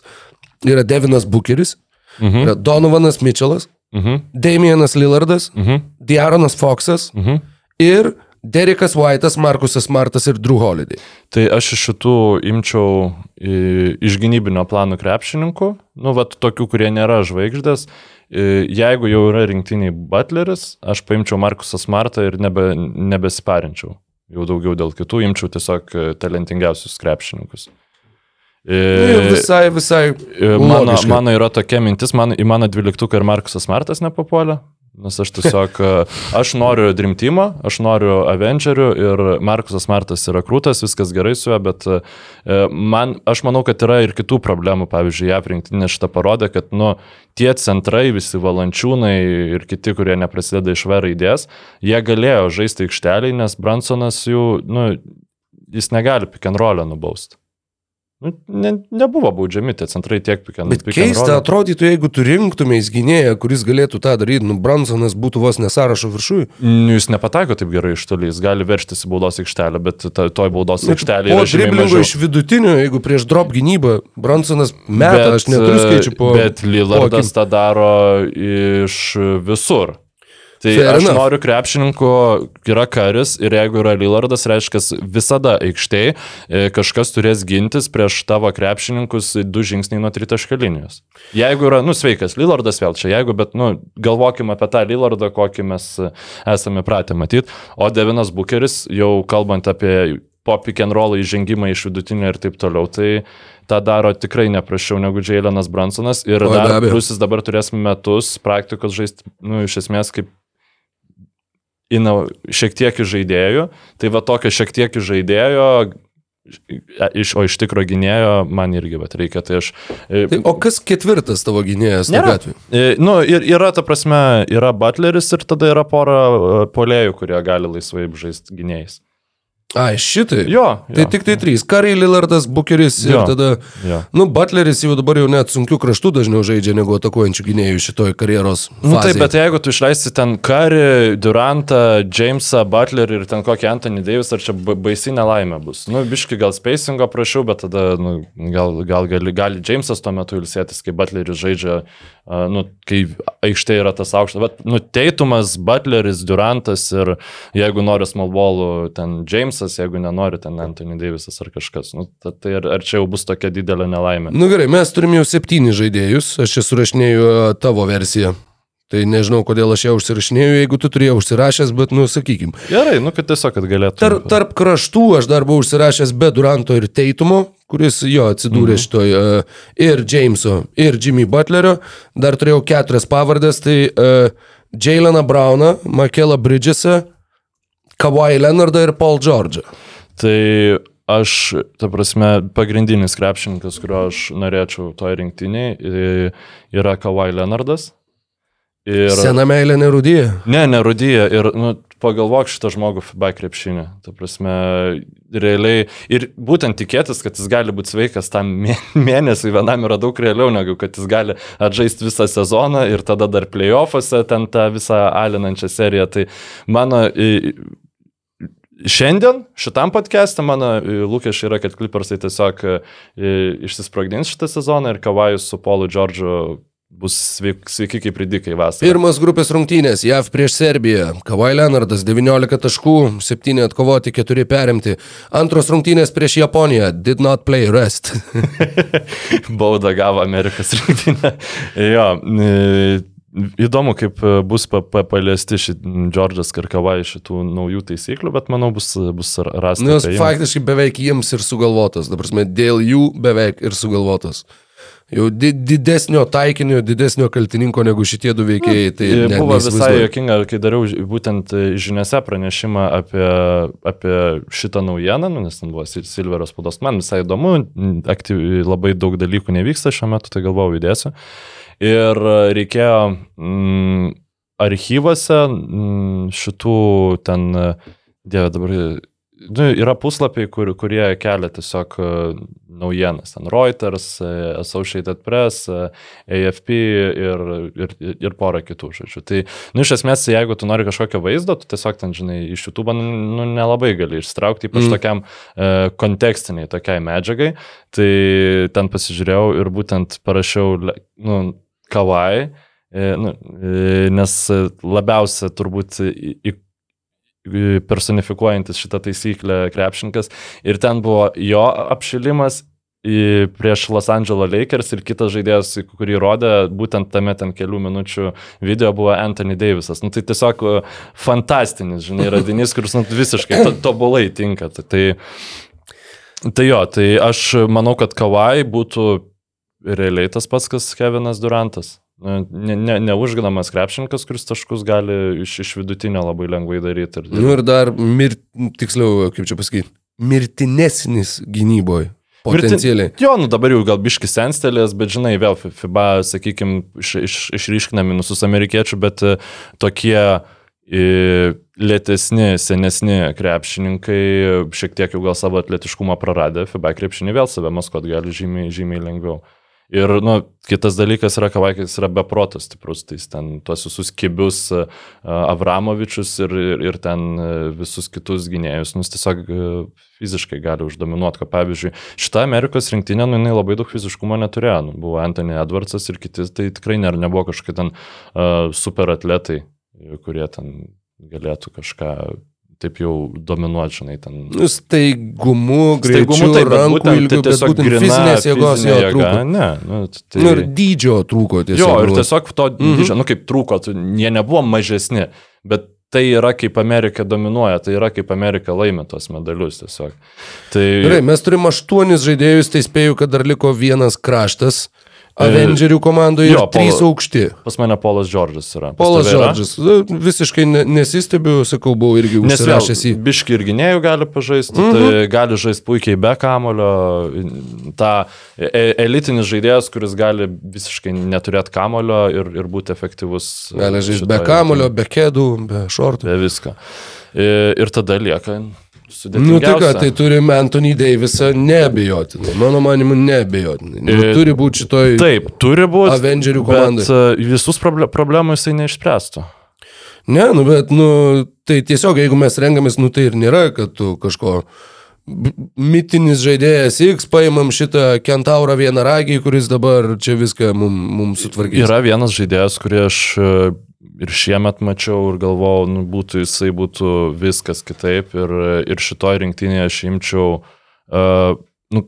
S3: Yra Devinas Bukeris,
S4: Mhm.
S3: yra Donovanas Mitchellas,
S4: Mhm.
S3: Damianas Lillardas,
S4: Mhm.
S3: Diaronas Foxas
S4: Mhm.
S3: ir Derekas White'as, Markusas Smartas ir Drew Holiday.
S4: Tai aš iš šitų imčiau i, iš gynybinio plano krepšininkų, nu, vat tokių, kurie nėra žvaigždės. I, Jeigu jau yra rinktiniai Butleris, aš paimčiau Markusą Smartą ir nebe, nebesiparinčiau. Jau daugiau dėl kitų imčiau tiesiog e, talentingiausius krepšininkus. I,
S3: Ir visai, visai.
S4: Mano,
S3: logiška.
S4: mano yra tokia mintis, man, į mano dvyliktuką ir Markusas Martas nepapuolė. Nes aš tiesiog, e, aš noriu Dreamteamą, aš noriu Avengerių ir Markusas Martas yra krūtas, viskas gerai su juo, bet e, man, aš manau, kad yra ir kitų problemų. Pavyzdžiui, JAV rinktinė šitą parodė, kad nu, tie centrai, visi valančiūnai ir kiti, kurie neprasideda iš V raidės, jie galėjo žaisti aikšteliai, nes Bransonas jų, nu, jis negali pick and roll'ą nubausti. Nu, ne, nebuvo baudžiami tie centrai tiek pick and
S3: Bet keista atrodytų, jeigu tu rinktumės gynėją, kuris galėtų tą daryti, nu, Bransonas būtų vos nesąrašo viršui.
S4: Nu, Jis nepataiko taip gerai iš toli, jis gali verštis į baudos aikštelę, bet ta, toj baudos aikštelė yra žymiai mažiau.
S3: iš vidutinio, jeigu prieš drop gynybą, Bransonas meta, aš neturiu skaičių po...
S4: Bet Lillardas tą daro iš visur. Tai
S3: Fair
S4: aš
S3: enough.
S4: noriu krepšininkų, yra karis ir jeigu yra Lillardas, reiškia visada aikštėje kažkas turės gintis prieš tavo krepšininkus du žingsniai nuo tritaškio linijos. Jeigu yra, nu sveikas, Lillardas vėl čia, jeigu, bet, nu, galvokim apie tą Lillardą, kokį mes esame pratę matyti, o Devinas Bukeris, jau kalbant apie po pick and roll įžengimą iš vidutinio ir taip toliau, tai tą daro tikrai neprašiau negu Jailenas Bransonas ir
S3: be
S4: dar jis dabar turės metus praktikos žaisti, nu, iš esmės kaip ina, šiek tiek iš žaidėjų, tai va tokio šiek tiek iš žaidėjo, iš, o iš tikro gynėjo man irgi, bet reikia, tai aš... e,
S3: Tai, o kas ketvirtas tavo gynėjas
S4: Nėra. E, Nu, ir yra, ta prasme, yra Butleris ir tada yra pora e, polėjų, kurie gali laisvai žaisti gynėjais.
S3: Ai, šitai.
S4: Jo,
S3: Tai
S4: jo.
S3: tik tai trys. Kariai, Lillardas, Bukeris ir
S4: Jo.
S3: tada...
S4: Jo.
S3: Nu, Butleris jau dabar jau net sunkių kraštų dažniau žaidžia negu atakuojančių gynėjų šitoj karjeros.
S4: Nu taip, bet jeigu tu išleisi ten Curry, Durantą, Jamesą, Butlerį ir ten kokį Anthony Davis, ar čia ba- baisi nelaimė bus. Nu, biški gal spacingo prašiau, bet tada nu, gal, gal gali, gali Jamesas tuo metu ilsėtis, kai Butleris žaidžia, nu, kai aikštė yra tas aukštas. Bet, nu, Teitumas, Butleris, Durantas ir jeigu nori small ballų, ten Jamesas, jeigu nenori, ten Anthony Davisas ar kažkas. Nu, ta- tai ar, ar čia jau bus tokia didelė nelaimė?
S3: Nu gerai, mes turim jau septynis žaidėjus, aš čia surašinėjau e, tavo versiją. Tai nežinau, kodėl aš ją užsirašinėjau, jeigu tu turėjai užsirašęs, bet, nu, sakykim.
S4: Gerai, nu, kad tiesiog, kad galėtų.
S3: Tarp, tarp kraštų aš dar buvau užsirašęs be Duranto ir Teitumo, kuris jo atsidūrė mhm. šitoj, uh, ir Jameso, ir Jimmy Butlerio. Dar turėjau keturias pavardės, tai uh, Jaileną Browną, Makela Bridgesą, Kawhi Leonardą ir Paul George'ą.
S4: Tai aš, ta prasme, pagrindinis krepšininkas, kurio aš norėčiau toj rinktiniai, yra Kawhi Leonardas. Ir...
S3: Sena meilė nerūdyja.
S4: Ne, nerudyja. Ir nu, pagalvok šitą žmogų FIBA krepšinį. Ta prasme, realiai. Ir būtent tikėtis, kad jis gali būti sveikas tam mė- mėnesiui vienam yra daug realiau, negu kad jis gali atžaisti visą sezoną ir tada dar playoffuose ten tą visą alinančią seriją. Tai mano... Šiandien šitam podcast'e mano e, lūkesčiai yra, kad Clippersai tiesiog e, išsisprogdins šitą sezoną ir Kavajus su Paulu Džordžu bus sveik, sveiki kaip ridikai vasarą.
S3: Pirmas grupės rungtynės - JAV prieš Serbiją. Kavai Leonardas 19 taškų, 7 atkovoti, 4 perimti. Antros rungtynės prieš Japoniją - did not play rest.
S4: Bauda gavo Amerikos rinktinę. jo, e, įdomu, kaip bus pa, pa, paliesti šit Džordžas Karkavai šitų naujų taisyklių, bet manau bus, bus rasta.
S3: Nes
S4: apie jį.
S3: faktiškai beveik jiems ir sugalvotas. Dabar mes dėl jų beveik ir sugalvotas. Jau di didesnio taikinio, didesnio kaltininko negu šitie du veikėjai. Tai
S4: buvo visai jokinga, kai dariau būtent e, žiniuose pranešimą apie, apie šitą naujieną, nu, nes ten buvo Sil- Silveros spaudos. Man visai įdomu, aktyvi, labai daug dalykų nevyksta šiuo metu, tai galvojau įdėsiu. Ir e, reikėjo mm, archyvose mm, šitų ten, e, dieve dabar, nu, yra puslapiai, kur, kurie kelia tiesiog e, naujienas. Ten Reuters, e, Associated Press, e, AFP ir, ir, ir porą kitų žodžių. Tai, nu, iš esmės, jeigu tu nori kažkokio vaizdo, tu tiesiog ten, žinai, iš YouTube, nu, nelabai gali ištraukti, ypač
S3: Mm.
S4: tokiam e, kontekstiniai, tokiai medžiagai. Tai ten pasižiūrėjau ir būtent parašiau, nu, kavai, e, nu, e, nes labiausia turbūt personifikuojantis šitą taisyklę krepšininkas. Ir ten buvo jo apšilimas prieš Los Angeles Lakers ir kitas žaidėjas, kurį rodė, būtent tame ten kelių minučių video buvo Anthony Davisas. Nu, tai tiesiog e, fantastinis, žinai, radinys, kuris nu, visiškai to, tobulai tinka. Tai, tai, tai jo, tai aš manau, kad Kawai būtų realiai tas pats, kas Kevinas Durantas. Nu, Ne, ne, neužginamas krepšininkas, kuris taškus gali iš, iš vidutinio labai lengvai daryti. Ir,
S3: Nu ir dar, mir, tiksliau, kaip čia pasakyti, mirtinesnis gynyboje. Potencialiai.
S4: Jo, nu dabar jau gal biški senstelės, bet žinai, vėl Fi- FIBA, sakykime, iš, iš, išryškina minusus amerikiečių, bet e, tokie e, lėtesni, senesni krepšininkai šiek tiek jau gal savo atletiškumą praradę, FIBA krepšinį vėl save maskuot gali žymiai, žymiai lengviau. Ir, nu, kitas dalykas yra, Kavaikis yra beprotas stiprus, tai jis ten tuos visus kibius uh, Avramovičius ir, ir, ir ten uh, visus kitus gynėjus, nu, jis tiesiog uh, fiziškai gali uždominuoti, kad pavyzdžiui, šita Amerikos rinktinė, nu, jinai labai daug fiziškumo neturėjo, nu, buvo Anthony Edwardsas ir kiti, tai tikrai nėra, nebuvo kažkokie ten uh, super atletai, kurie ten galėtų kažką taip jau dominuoti, žinai, ten.
S3: Nu, staigumu,
S4: taip, bet
S3: rankų
S4: būtent,
S3: ilgiu,
S4: tai tiesiog
S3: būtent
S4: grina
S3: fizinės jėgos jo trūko.
S4: Ne, nu, tai...
S3: Nu ir dydžio trūko tiesiog.
S4: Jo, ir tiesiog to
S3: Mhm.
S4: dydžio, nu kaip trūko, jie nebuvo mažesni, bet tai yra kaip Amerika dominuoja, tai yra kaip Amerika laimi tos medalius tiesiog. Tai
S3: Gerai, mes turim aštuonis žaidėjus, tai spėju, kad dar liko vienas kraštas. Avengerių komandoje
S4: jo,
S3: trys
S4: Polo-
S3: aukšti.
S4: pas mane Polas Džordžas yra. Pas
S3: Polas? Džordžas. Nu, Visiškai ne, nesistebiu, sakau, buvau irgi užsirašęs į...
S4: biški ir gynėjų gali pažaisti, mm. -hmm. tai gali žaisti puikiai be kamulio. Ta e- elitinis žaidėjas, kuris gali visiškai neturėti kamulio ir, ir būti efektyvus.
S3: Gali žaisti be kamulio, be kėdų, be šortų.
S4: Be visko. Ir tada lieka
S3: Nu tai ką, tai turime Anthony Davisą neabejotinai. Mano manimu, neabejotinai. Nu,
S4: E,
S3: turi būti šitoj...
S4: Taip, turi būti.
S3: Avengerių
S4: Bet
S3: komandai.
S4: e, visus proble problemų jisai neišspręstų.
S3: Ne, nu bet, nu, tai tiesiog, jeigu mes rengiamės, nu tai ir nėra, kad tu kažko mitinis žaidėjas X, paimam šitą kentaurą vieną ragį, kuris dabar čia viską mums mum sutvarkys.
S4: Yra vienas žaidėjas, kurį aš e, ir šiemet mačiau ir galvojau, nu, būtų jisai būtų viskas kitaip ir, ir šitoj rinktinėje aš imčiau, uh, nu,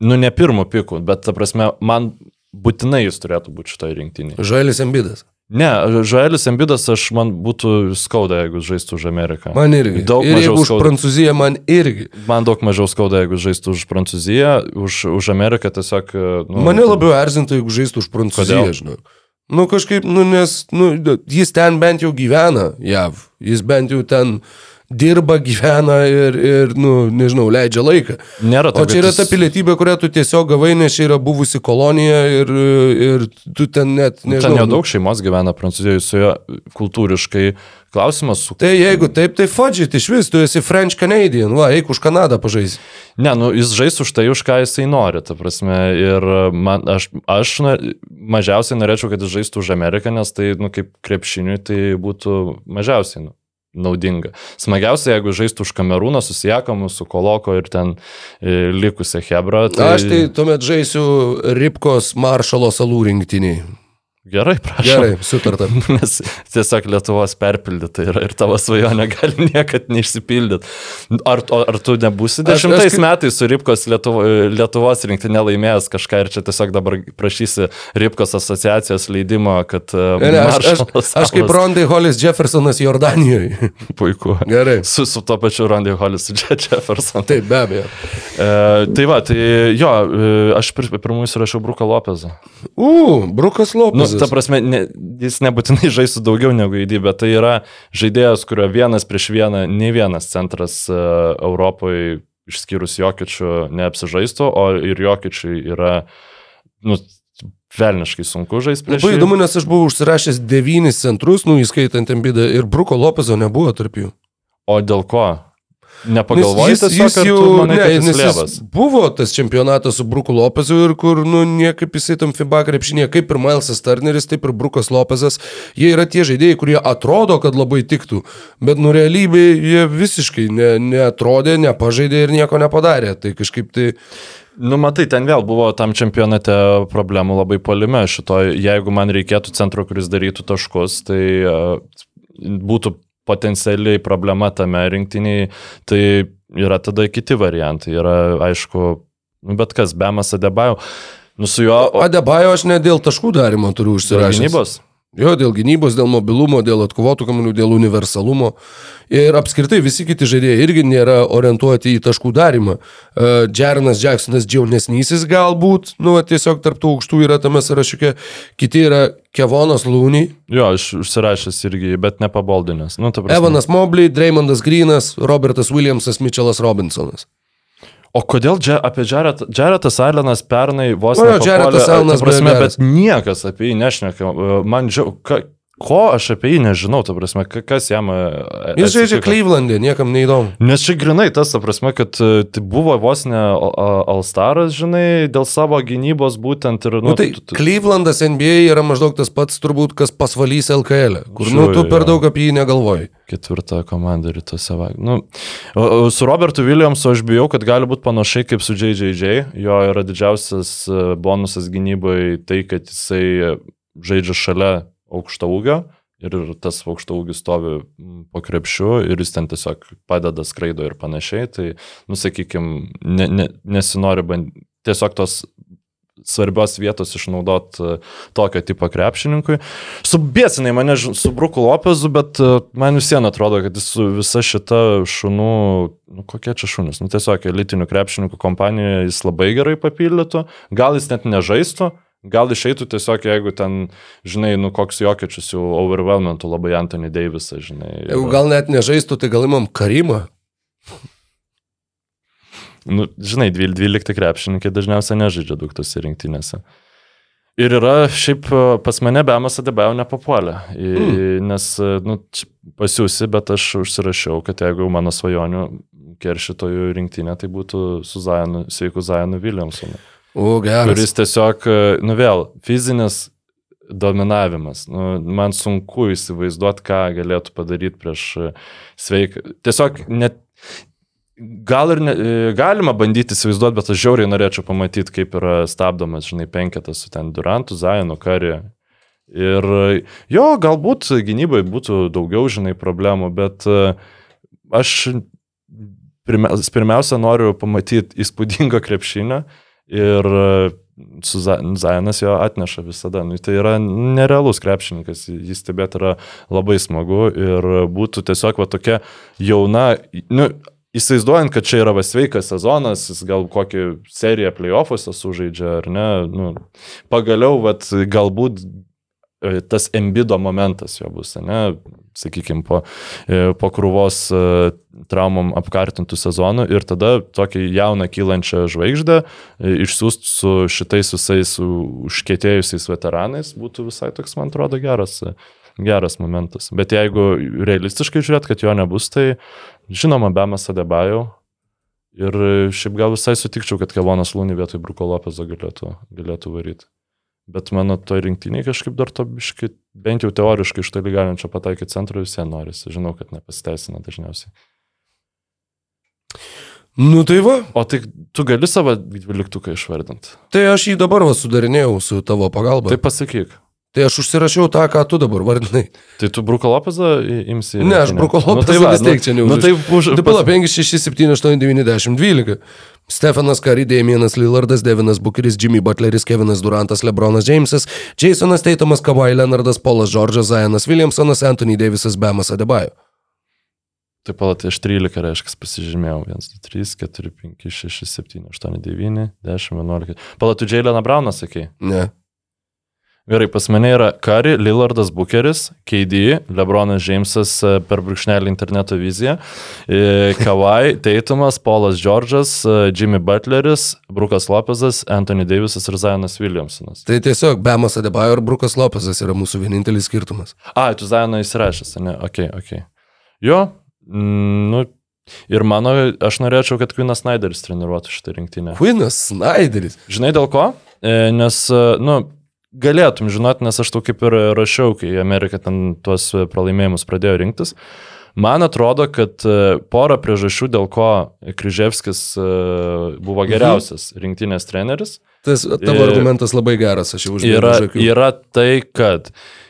S4: nu, ne pirmų pikų, bet, ta prasme, man būtinai jis turėtų būti šitoj rinktinėje.
S3: Žailis Embidas.
S4: Ne, Žaelis Embidas, aš man būtų skauda, jeigu žaistų už Ameriką.
S3: Man irgi.
S4: Daug
S3: ir
S4: mažiau
S3: už
S4: skauda.
S3: Prancūziją, man irgi.
S4: Man daug mažiau skauda, jeigu žaistų už Prancūziją, už, už Ameriką tiesiog... e, Nu,
S3: Mane labiau erzintų, jeigu žaistų už Prancūziją, žinau. Nu kažkaip, nu nes, nu, jis ten bent jau gyvena, JAV. Jis bent jau ten dirba, gyvena ir, ir nu, nežinau, leidžia laiką.
S4: Nėra
S3: O
S4: to.
S3: čia
S4: kad
S3: yra ta pilietybė, kurią tu tiesiog gavai, nes čia yra buvusi kolonija ir, ir tu ten net,
S4: Ten
S3: nežinau.
S4: jau daug šeimos gyvena Prancūzijoje, su juo kultūriškai klausimas su...
S3: Tai jeigu taip, tai fudžit iš vis, tu esi French Canadian, va, eik už Kanadą pažaisi.
S4: Ne, nu, jis žais už tai, už ką jisai nori, ta prasme. Ir man, aš, aš na, mažiausiai norėčiau, kad jis žaistų už Ameriką, nes tai, nu, kaip krepšiniui, tai būtų mažiausiai nu, naudinga. Smagiausia, jeigu žaistų už Kamerūną, susijakamu su Koloko ir ten e, likusią Hebrą.
S3: Tai... Aš tai tuomet žaisiu Ripkos maršalo salų rinktiniai.
S4: Gerai, prašau.
S3: Gerai, sutarta.
S4: Nes tiesiog Lietuvos perpildyta yra ir tavo svajonė gali niekad neišsipildyti. Ar, ar tu nebūsi
S3: Aš- aš
S4: dešimtais
S3: kaip-
S4: metais su Ripkos Lietuvo, Lietuvos rinktinė laimėjęs kažką ir čia tiesiog dabar prašysi Ripkos asociacijos leidimo, kad
S3: Ne, Aš, aš,
S4: Maršalas
S3: aš kaip Rondai Hollis Jeffersonas Jordanijoje.
S4: Puiku.
S3: Gerai.
S4: Su, su to pačiu Randy Hollis, Jefferson.
S3: Taip, be abejo.
S4: E, tai va, tai jo, e, aš pir, pirmųjų surašiau Bruką Lopezą.
S3: U, Brukas
S4: Nu,
S3: Lopezas.
S4: Ta prasme, ne, jis nebūtinai žaistų daugiau negu įdy, bet tai yra žaidėjas, kurio vienas prieš vieną, nei vienas centras uh, Europoje, išskyrus Jokičių, neapsižaistų, o ir Jokičiui yra, nu, velniškai sunku žaisti prieš
S3: Labai įdomu, nes aš buvau užsirašęs devynis centrus, nu, įskaitant Embidą, ir Bruko Lopezo nebuvo tarp jų.
S4: O dėl ko? Nepagalvojai, tiesiog, ar tu manai, kad jis
S3: nes
S4: lėvas?
S3: buvo tas čempionatas su Bruku Lopezu ir kur, nu, niekaip jisai tam FIBA krepšinėje, kaip ir Milesas Turneris, taip ir Brukas Lopezas, jie yra tie žaidėjai, kurie atrodo, kad labai tiktų, bet nu realybėje jie visiškai ne, neatrodė, nepažaidė ir nieko nepadarė. Tai kažkaip tai...
S4: Nu, matai, ten vėl buvo tam čempionate problemų labai polime šito. Jeigu man reikėtų centro, kuris darytų taškus, tai uh, būtų potencialiai problema tame rinktiniai, tai yra tada kiti variantai. Yra, aišku, bet kas, Bemas Adebajau. Nu, su juo... o-
S3: Adebayo aš ne dėl taškų darimo turiu
S4: dėl
S3: užsirašęs.
S4: Gynybos?
S3: Jo, dėl gynybos, dėl mobilumo, dėl atkovotų kamuolių, dėl universalumo. Ir apskritai visi kiti žaidėjai irgi nėra orientuoti į taškų darimą. Jerinas Jacksonas džiaunesnysis galbūt, nu, tiesiog tarptų aukštų yra tame sąrašiuke, kiti yra Kevonas Lūny,
S4: Jo, aš užsirašęs irgi, bet nepaboldinęs. Nu.
S3: Evanas Mobley, Dreymondas Greenas, Robertas Williamsas, Mitchellas Robinsonas.
S4: O kodėl džia, apie Jared, Jaretas Allenas pernai vos
S3: jo,
S4: nepapuolė,
S3: Jaretas
S4: ta
S3: Allenas
S4: prasme, bet niekas apie jį nešneka. Man džiau, ka, ko aš apie jį nežinau, ta prasme, ka- kas jam... e,
S3: Jis žaidžia? Klyvlandė, niekam neįdomu.
S4: Nes čia grinai tas, ta prasme, kad e, tai buvo vos ne Alstaras, žinai, dėl savo gynybos būtent ir...
S3: Nu, tai
S4: tu- tu-
S3: Klyvlandas NBA yra maždaug tas pats turbūt, kas pasvalys LKL, e, kur nu, tu per
S4: jo.
S3: daug apie jį negalvoji.
S4: ketvirta komanda rytuose. Nu, su Robertu Williamsu aš bijau, kad gali būti panašiai kaip su JJJ. Jo yra didžiausias e, bonusas gynybai tai, kad jisai e, žaidžia šalia aukšto ūgio. Ir tas aukšto ūgis stovi mm, po krepšiu ir jis ten tiesiog padeda skraido ir panašiai. Tai, nusakykim, ne, ne, nesinori bandyti tiesiog tos svarbios vietos išnaudot e, tokio tipo krepšininkui. Subėsinai mane su Bruku Lopezu, bet e, man vis vien atrodo, kad jis su visa šita šunų, nu kokie čia šunys, nu tiesiog elitinių krepšininkų kompanija jis labai gerai papildytų, gal jis net nežaistų. Gal išeitų tiesiog, jeigu ten, žinai, nu koks jokiečius jau overwhelmintų labai Anthony Davisą, žinai.
S3: Jeigu gal net nežaistų, tai gal imam Karimą.
S4: Nu, žinai, 12 krepšininkai dažniausiai nežaidžia daug tose rinktinėse. Ir yra, šiaip pas mane Bemas Adebėjo nepapuolė, mm. nes, nu, pasiūsi, bet aš užsirašiau, kad jeigu mano svajonių keršytojų rinktinė, tai būtų su Zajanu, sveiku Zajanu Williamsonu,
S3: O, geras.
S4: kuris tiesiog, e, nu vėl, fizinis dominavimas. Nu, man sunku įsivaizduoti, ką galėtų padaryti prieš e, sveiką. Tiesiog net Gal ir ne, e, galima bandyti įsivaizduoti, bet aš žiauriai norėčiau pamatyti, kaip yra stabdomas, žinai, penketas su ten Durantu, Zajanu, Kari. Ir jo, galbūt gynybai būtų daugiau, žinai, problemų, bet aš pirmia- pirmiausia noriu pamatyti įspūdingą krepšinę ir e, su Za- Zajanas jo atneša visada. Nu, tai yra nerealus krepšininkas, jis stebėti yra labai smagu ir būtų tiesiog va tokia jauna, nu, įsivaizduojant, kad čia yra va sveikas sezonas, jis gal kokį seriją playoffuose sužaidžia ar ne, nu, pagaliau vat, galbūt e, tas embido momentas jo bus, ne, sakykime, po, e, po krūvos e, traumom apkartintų sezonų ir tada tokį jauną kylančią žvaigždę e, išsiųst su šitais visais užkėtėjusiais veteranais būtų visai toks, man atrodo, geras, geras momentas. Bet jeigu realistiškai žiūrėt, kad jo nebus, tai žinoma, Bemas Adebajau. Ir šiaip gal visai sutikčiau, kad Kevonas Lūny vietoj Bruko Lopezo galėtų, galėtų varyti. Bet mano to rinktiniai kažkaip dar to biški, bent jau teoriškai iš toli galinčio pataikyti centro visiems norisi. Žinau, kad nepasiteisina dažniausiai.
S3: Nu tai va,
S4: O tai tu gali savo dvyliktuką išvardinti.
S3: tai aš jį dabar va sudarinėjau su tavo pagalba.
S4: Tai pasakyk.
S3: Tai aš užsirašiau tą, ką tu dabar vardinai.
S4: Tai tu Bruko Lopezą imsi?
S3: Ne, aš Bruko
S4: Nu,
S3: Lopezą
S4: tai va,
S3: vis tiek čia
S4: Nu,
S3: neužrašiau.
S4: tai už...
S3: Tai pala 5, 6, 7, 8, 9, 10, 12. Stefanas Kari, Dėmienas Lillardas, Devinas Bukeris, Jimmy Butleris, Kevinas Durantas, Lebronas Jamesas, Jasonas Teitomas, Kawhi Leonardas, Polas Džordžas, Zajanas Williamsonas, Anthony Davisas, Bemas Adebayo.
S4: Tai pala, tai aš 13 reiškia pasižymėjau. 1, 2, 3, 4, 5, 6, 7, 8, 9, 10, 11. Pala, tu Džeilėną Brauną sakei.
S3: Ne.
S4: Gerai, pas mane yra Kari, Lillardas Bukeris, KD, Lebronas Džeimsas e, per brūkšnelį interneto viziją, e, Kawhi, Teitumas, Polas Džordžas, e, Jimmy Butleris, Brukas Lopezas, Anthony Davisas ir Zajanas Williamsonas.
S3: Tai tiesiog Bemas Adebayo ir Brukas Lopezas yra mūsų vienintelis skirtumas.
S4: A, tu Zajaną įsirašęs, ne? Ok, ok. Jo, mm, nu. Ir mano, aš norėčiau, kad Kvinas Snyderis treniruotų šitą rinktinę.
S3: Quinas Snyderis.
S4: Žinai dėl ko? E, Nes, nu, galėtum žinoti, nes aš tau kaip ir rašiau, kai Amerika ten tuos pralaimėjimus pradėjo rinktis. Man atrodo, kad e, pora priežasčių, dėl ko Kryževskis e, buvo geriausias rinktinės treneris,
S3: Tas tavo
S4: Ir-
S3: argumentas labai geras, aš jau
S4: yra,
S3: užbėgau.
S4: yra tai, kad,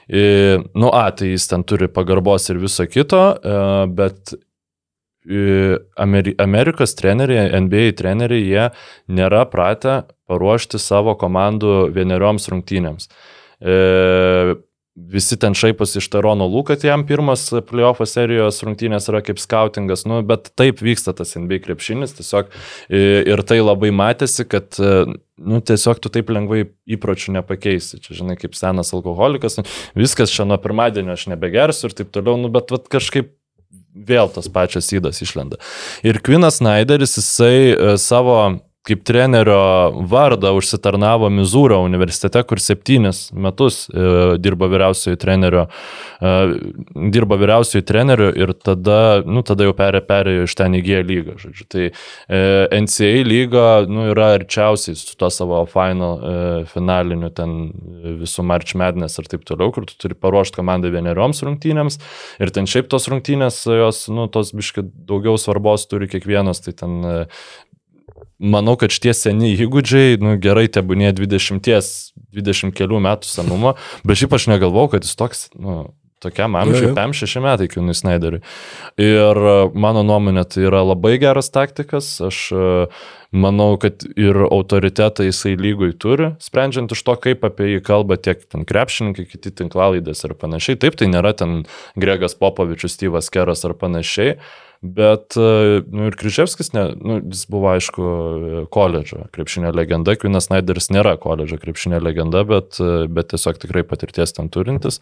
S4: e, nu, A, tai jis ten turi pagarbos ir viso kito, e, bet e, Amerikos treneriai, NBA treneriai, jie nėra pratę paruošti savo komandų vienerioms rungtynėms. E, Visi ten šaiposi iš Tarono Lū, kad jam pirmas playoffo serijos rungtynės yra kaip skautingas, nu, bet taip vyksta tas NBA krepšinis, tiesiog e, ir tai labai matėsi, kad e, nu, tiesiog tu taip lengvai įpročių nepakeisi. Čia, žinai, kaip senas alkoholikas, nu, viskas čia nuo pirmadienio aš nebegersiu ir taip toliau, nu, bet vat, kažkaip vėl tas pačias įdas išlenda. Ir Kvinas Snyderis, jisai e, savo kaip trenerio vardą užsitarnavo Mizūro universitete, kur septynis metus e, dirbo vyriausiojo trenerio, e, dirbo vyriausiojo treneriu ir tada, nu, tada jau perė, perėjo iš ten į G lygą. Žodžiu. Tai e, NCA lyga nu, yra arčiausiai su to savo final, e, finaliniu ten visų March Madness ir taip toliau, kur tu turi paruošti komandą vienerioms rungtynėms ir ten šiaip tos rungtynės, jos, nu, tos biškai daugiau svarbos turi kiekvienas, tai ten e, manau, kad šitie seni įgūdžiai, nu, gerai, tebūnė 20-20 kelių metų senumo, bet šiaip aš negalvau, kad jis toks, nu, tokiam amžiui,
S3: Jo, jo.
S4: 5-6 metai Kvinui Snyderiui. Ir e, mano nuomonė, tai yra labai geras taktikas, aš e, manau, kad ir autoritetą jisai lygui turi, sprendžiant iš to, kaip apie jį kalba tiek ten krepšininkai, kiti tinklalaidės ir panašiai. Taip, tai nėra ten Gregas Popovičius, Styvas Keras ar panašiai. Bet e, nu, ir Kryževskis, ne, nu, jis buvo aišku koledžo krepšinio legenda, Kvinas Snyderis nėra koledžo krepšinio legenda, bet, e, bet tiesiog tikrai patirties ten turintis.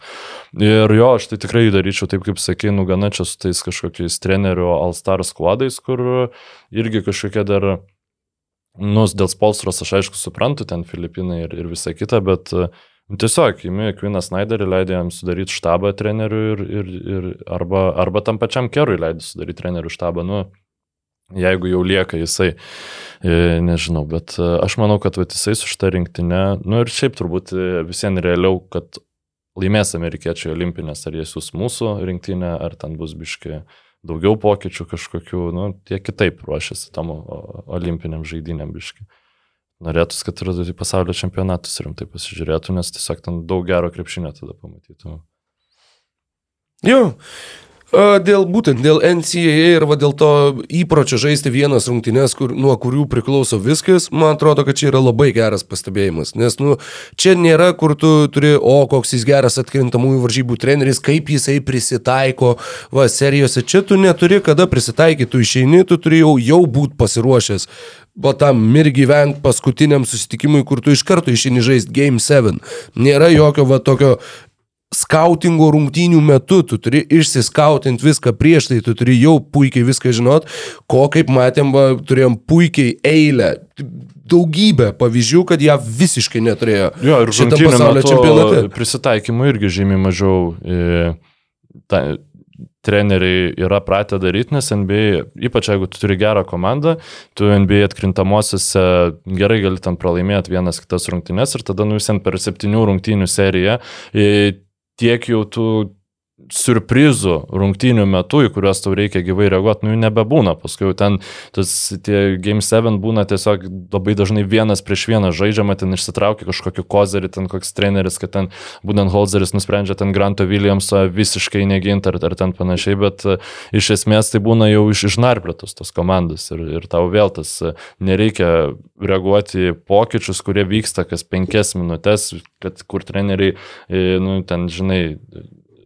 S4: Ir jo, aš tai tikrai daryčiau taip, kaip sakė, nu gana čia su tais kažkokiais trenerių All-Star skladais, kur irgi kažkokie dar, nu, dėl spolstros aš aišku suprantu, ten Filipinai ir, ir visa kita, bet nu, tiesiog, įmi Kvinas Snyderį, leidė jam sudaryti štabą trenerių ir, ir, ir arba, arba tam pačiam Kerui leidė sudaryti trenerių štabą, nu, jeigu jau lieka jisai, e, nežinau, bet e, aš manau, kad vat, jisai su šitą rinktinę, nu ir šiaip turbūt e, visiems realiau, kad laimės amerikiečiai olimpinės, ar jie siūs mūsų rinktinę, ar ten bus biški daugiau pokyčių kažkokių, nu, tie kitaip ruošiasi tam olimpiniam žaidynėm biški. Norėtųsi, kad ir į pasaulio čempionatus rimtai pasižiūrėtų, nes tiesiog ten daug gero krepšinio tada pamatytų.
S3: Jo. Dėl būtent dėl NCAA ir va, dėl to įpročio žaisti vienas rungtynes, kur, nuo kurių priklauso viskas, man atrodo, kad čia yra labai geras pastebėjimas. Nes nu, čia nėra, kur tu turi, o koks jis geras atkrintamųjų varžybų treneris, kaip jisai prisitaiko, va, serijose. Čia tu neturi kada prisitaikyti, tu išeini, tu turi jau, jau būti pasiruošęs. Va tam mir gyventi paskutiniam susitikimui, kur tu iš karto išeini žaisti Game 7. Nėra jokio va tokio skautingo rungtynių metu, tu turi išsiskautinti viską prieš tai, tu turi jau puikiai viską žinot, ko kaip matėm, va, turėjom puikiai eilę, daugybę pavyzdžių, kad ją visiškai neturėjo.
S4: Jo, ir žaidimo
S3: pasaulio čempionate.
S4: prisitaikymų irgi žymiai mažiau e, ta, treneriai yra pratę daryti, nes NBA, ypač jeigu tu turi gerą komandą, tu NBA atkrintamosiose gerai gali ten pralaimėti vienas kitas rungtynes ir tada nu visien per septynių rungtynių seriją e, tiek jau tu surprizų rungtynių metu, į kuriuos tau reikia gyvai reaguoti, nu jų nebebūna. Paskui jau ten tas tie Game 7 būna tiesiog labai dažnai vienas prieš vieną žaidžiama, ten išsitraukia kažkokį kozerį, ten koks treneris, kad ten būtent Holzeris nusprendžia ten Granto Williamso visiškai neginti ar, ar ten panašiai, bet uh, iš esmės tai būna jau iš, išnarplėtos tos komandos ir, ir tau vėl tas uh, nereikia reaguoti į pokyčius, kurie vyksta kas penkias minutės, kad kur treneriai, e, nu, ten, žinai,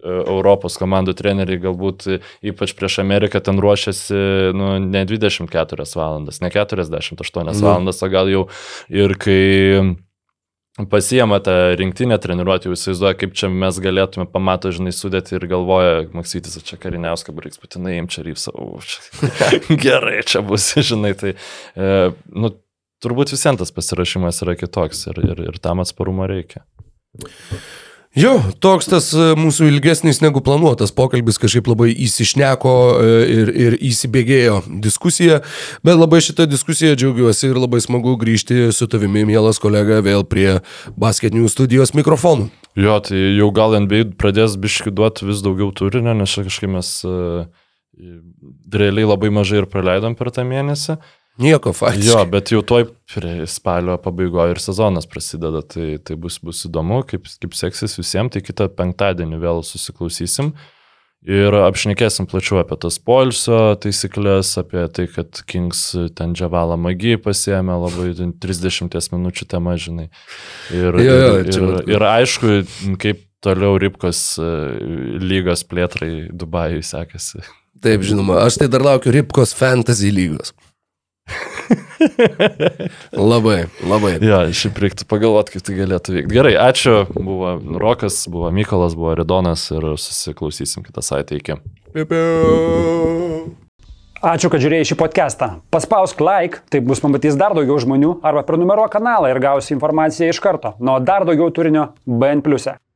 S4: Europos komandų treneriai galbūt ypač prieš Ameriką ten ruošiasi nu, ne 24 valandas, ne 48 mm. valandas, o gal jau ir kai pasijama tą rinktinę treniruoti, jau įsivaizduoja, kaip čia mes galėtume pamato, žinai, sudėti ir galvoja, Maksytis, čia kariniauską reiks būtinai imti čia rypsą. Gerai, čia bus, žinai, tai, e, nu, turbūt visiems tas pasirašymas yra kitoks ir, ir, ir tam atsparumo reikia.
S3: Jo, toks tas e, mūsų ilgesnis negu planuotas pokalbis kažkaip labai įsišneko e, ir, ir įsibėgėjo diskusija, bet labai šitą diskusiją džiaugiuosi ir labai smagu grįžti su tavimi, mielas kolega, vėl prie basketinių studijos mikrofonų.
S4: Jo, tai jau gal NBA pradės biški duoti vis daugiau turinio, nes kažkaip mes uh, realiai labai mažai ir praleidom per tą mėnesį. Uh,
S3: Nieko faktiškai.
S4: Jo, bet jau toj spalio pabaigoje ir sezonas prasideda, tai, tai bus, bus įdomu, kaip, kaip seksis visiems, tai kitą penktadienį vėl susiklausysim ir apšnekėsim plačiau apie tas polsio taisyklės, apie tai, kad Kings ten džiavalą magijai pasiemė labai 30 minučių tema, žinai. Ir, jo, jo, ir, ir, ir aišku, kaip toliau Ripkos e, lygos plėtrai Dubajui sekasi.
S3: Taip, žinoma, aš tai dar laukiu Ripkos fantasy lygos. Labai, labai.
S4: Ja, šiaip reiktų pagalvoti, kaip tai galėtų vykti. Gerai, ačiū. Buvo Rokas, buvo Mykolas, buvo Ridonas ir susiklausysim kitą savaitę iki.
S5: Ačiū, kad žiūrėjai šį podcastą. Paspausk like, taip bus pamatys dar daugiau žmonių, arba prenumeruok kanalą ir gausi informaciją iš karto. Nuo dar daugiau turinio BN ⁇. E.